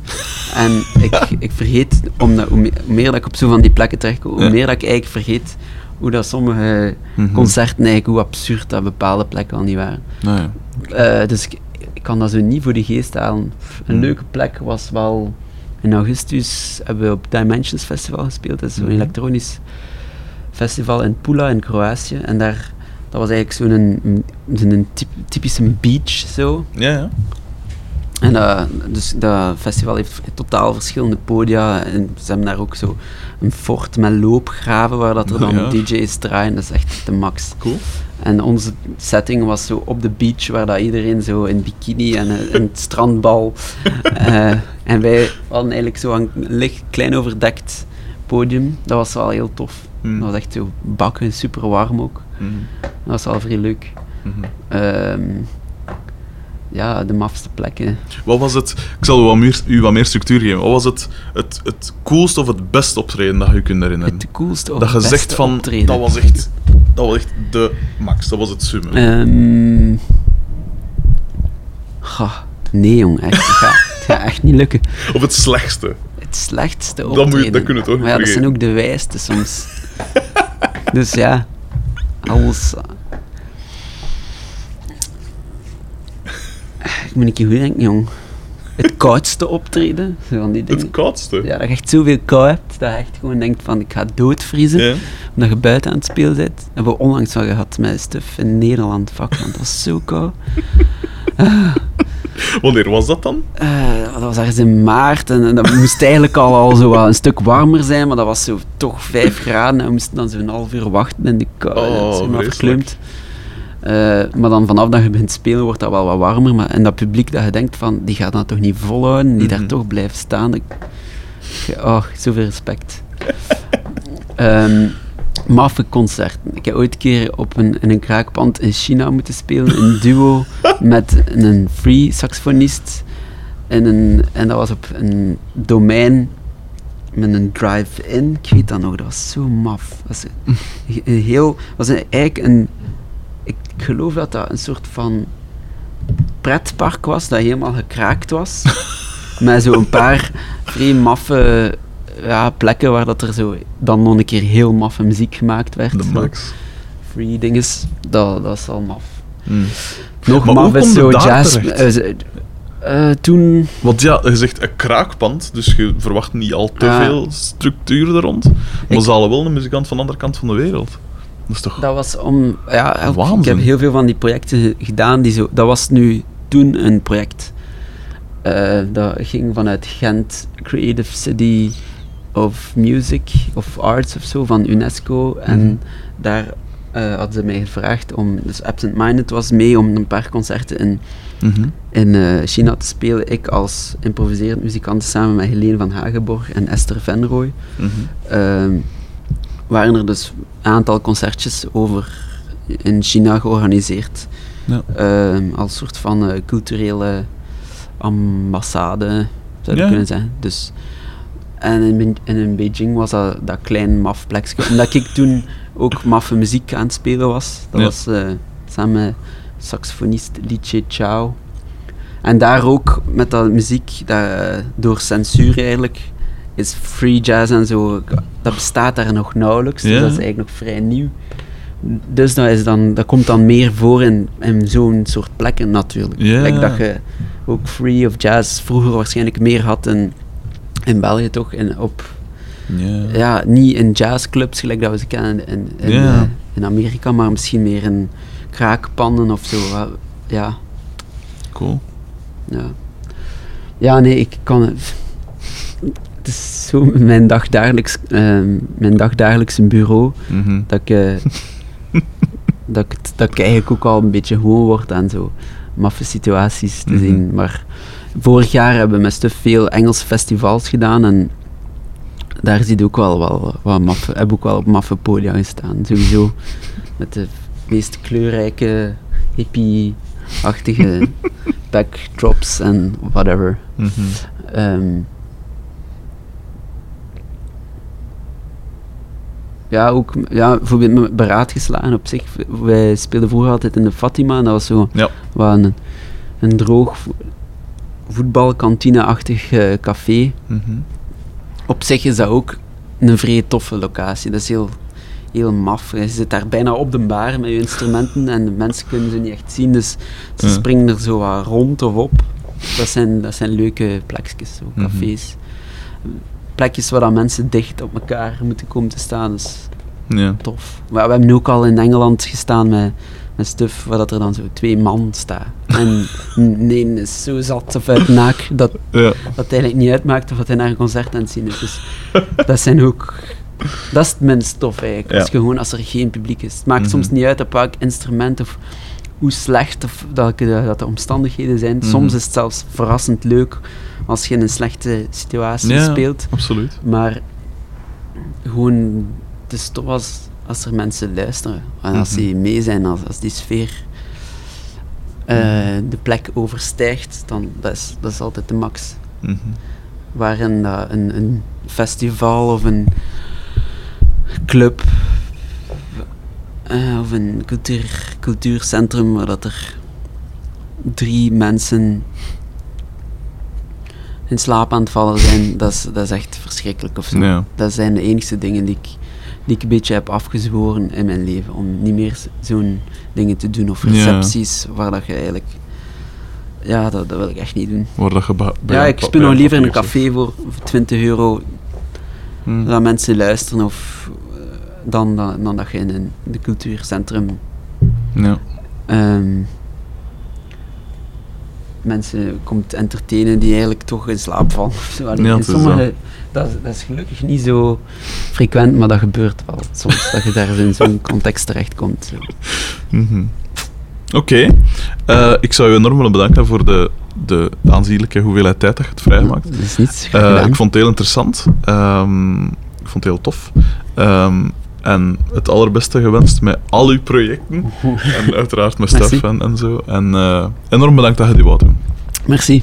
En ik, ik vergeet, omdat, hoe, me- hoe meer dat ik op zo van die plekken terechtkom, hoe Ja. meer dat ik eigenlijk vergeet hoe dat sommige Mhm. concerten eigenlijk, hoe absurd dat bepaalde plekken al niet waren. Nou ja. Eh, dus ik, ik kan dat zo niet voor de geest halen. Een Hmm. leuke plek was wel... In augustus hebben we op Dimensions Festival gespeeld. Dat is zo'n Mhm. elektronisch festival in Pula in Kroatië. En daar, dat was eigenlijk zo'n een, zo'n typ- typische beach zo. Ja, ja. En dat, dus dat festival heeft totaal verschillende podia. En ze hebben daar ook zo een fort met loopgraven waar dat er dan Ja. DJ's draaien. Dat is echt de max. Cool. En onze setting was zo op de beach, waar dat iedereen zo in bikini en een, een strandbal. eh, en wij hadden eigenlijk zo een licht, klein overdekt podium. Dat was wel heel tof. Mhm. Dat was echt zo bakken, super warm ook. Mhm. Dat was wel vrij leuk. Mhm. Ehm, ja, de mafste plekken. Wat was het, ik zal u wat meer, u wat meer structuur geven. Wat was het, het, het coolste of het best optreden dat je kunt herinneren? Het coolste of dat je beste zegt van, optreden. dat was, echt, dat was echt de max, dat was het summum. Ehm, goh, nee jong, echt. Het gaat, het gaat echt niet lukken. Of het slechtste. Het slechtste moet je- optreden. dat kunnen we toch niet Maar ja, dat zijn ook de wijste soms. Dus ja, alles... ik moet een keer goed denken, jong. Het koudste optreden, zo van die dingen. Het koudste. Ja, dat je echt zoveel kou hebt, dat je echt gewoon denkt van, ik ga doodvriezen. Ja. Omdat je buiten aan het spelen bent. Dat hebben we onlangs wel gehad met Stuf in Nederland. Fuck, man, dat was zo koud. Wanneer was dat dan? Eh, dat was ergens in maart en, en dat moest eigenlijk al, al zo een stuk warmer zijn, maar dat was zo toch 5 graden en we moesten dan zo'n half uur wachten in de kou. Oh, zo verkleumd. Eh, maar dan vanaf dat je begint spelen wordt dat wel wat warmer. Maar, en dat publiek dat je denkt van, die gaat dat toch niet volhouden, die Mhm. daar toch blijft staan. Ik, oh, zoveel respect. Ehm maffe concerten. Ik heb ooit een keer op een, in een kraakpand in China moeten spelen, een duo met een free saxofonist. En, een, en dat was op een domein met een drive-in. Ik weet dat nog, dat was zo maf. Dat was een, heel, was een, eigenlijk een, ik geloof dat dat een soort van pretpark was, dat helemaal gekraakt was. met zo een paar vrij maffe ja, plekken waar dat er zo dan nog een keer heel maffe muziek gemaakt werd. De max. Free dinges, dat, dat is al maf. Hmm. Nog Maar maf is zo jazz. eh, eh, toen, Want ja, je zegt een kraakpand, dus je verwacht niet al te Ja. veel structuur er rond. Maar Ik- ze halen wel een muzikant van de andere kant van de wereld. Dat is toch... dat was om. Ja, ik heb heel veel van die projecten ge- gedaan. Die zo, dat was nu toen een project. Eh, dat ging vanuit Gent Creative City of Music of Arts of zo van UNESCO. En Mhm. daar eh, hadden ze mij gevraagd om. Dus Absent Minded was mee om een paar concerten in Mhm. in eh, China te spelen. Ik als improviserend muzikant samen met Helene van Hagenborg en Esther Venrooy. Mhm. Ehm, waren er dus een aantal concertjes over in China georganiseerd. Ja. Ehm, als soort van eh, culturele ambassade, zou je Ja. kunnen zeggen. Dus, en in, en in Beijing was dat, dat klein maf plekje. Omdat ik toen ook maffe muziek aan het spelen was. Dat Ja. was eh, samen met saxofonist Li Che Chao. En daar ook met dat muziek, dat, door censuur eigenlijk, is free jazz en zo, dat bestaat daar nog nauwelijks. Dus dat is eigenlijk nog vrij nieuw. Dus dat, is dan, dat komt dan meer voor in, in zo'n soort plekken natuurlijk. Ja. Like dat je ook free of jazz vroeger waarschijnlijk meer had in, in België toch, in, op, Ja. ja, niet in jazzclubs gelijk dat we ze kennen in, in, eh, in Amerika, maar misschien meer in kraakpannen of zo. Ja, Cool. ja. Ja, nee, ik kan het. Is zo mijn dagdagelijks, ehm mijn dagdagelijkse bureau Mhm. dat ik, eh, dat, ik dat ik eigenlijk ook al een beetje gewoon word aan zo maffe situaties te Mhm. zien. Maar vorig jaar hebben we met veel Engelse festivals gedaan en daar zie je ook wel, wel wat maffe, heb ook wel op maffe podia gestaan. Sowieso met de meest kleurrijke, hippie-achtige backdrops en whatever. Mhm. Ehm, ja, ook ja, bijvoorbeeld met beraad geslagen op zich. Wij speelden vroeger altijd in de Fatima en dat was zo Ja. wat een, een droog voetbalkantine-achtig eh, café. Mhm. Op zich is dat ook een vrij toffe locatie. Dat is heel, heel maf. Je zit daar bijna op de bar met je instrumenten en de mensen kunnen ze niet echt zien, dus ze Ja. springen er zo wat rond of op. Dat zijn, dat zijn leuke plekjes, zo, Mhm. cafés. Plekjes waar dan mensen dicht op elkaar moeten komen te staan, is Ja. tof. Maar we hebben nu ook al in Engeland gestaan met, met stuf waar dat er dan zo twee man staan. En nee, is zo zat of uit naak dat Ja. dat het eigenlijk niet uitmaakt of dat hij naar een concert aan het zien is. Dus dat zijn ook... Dat is het minst tof eigenlijk. Ja. Als, gewoon, als er geen publiek is. Het maakt Mhm. soms niet uit op welk instrument of hoe slecht of dat, dat de omstandigheden zijn. Mhm. Soms is het zelfs verrassend leuk als je in een slechte situatie Ja. speelt. Absoluut. Maar gewoon, het is tof als, als er mensen luisteren. En als Mhm. die mee zijn, als, als die sfeer eh, de plek overstijgt, dan dat is dat is altijd de max Mhm. waarin een, een festival of een club eh, of een cultuur, cultuurcentrum waar dat er drie mensen in slaap aan het vallen zijn, dat is, dat is echt verschrikkelijk of zo. Ja. Dat zijn de enigste dingen die ik, die ik een beetje heb afgezworen in mijn leven. Om niet meer zo'n dingen te doen. Of Ja. recepties waar dat je eigenlijk Ja, dat, dat wil ik echt niet doen. Waar dat je ba- bij Ja, ik speel nog liever in een café voor voor 20 euro Hmm. dat mensen luisteren of eh, dan, dan, dan dat je in een de cultuurcentrum Ja. ehm, mensen komt entertainen die eigenlijk toch in slaap vallen. Ja, in sommige, dat, is, dat is gelukkig niet zo frequent, maar dat gebeurt wel soms, dat je daar in zo'n context terechtkomt. Zo. Mhm. Oké. Eh, ik zou je enorm willen bedanken voor de, de aanzienlijke hoeveelheid tijd dat je het vrijgemaakt. Dat is niets gedaan. ik vond het heel interessant. Ehm, ik vond het heel tof. Ehm, en het allerbeste gewenst met al uw projecten. en uiteraard met Merci. Stef en, en zo. En eh, enorm bedankt dat je die wou doen. Merci.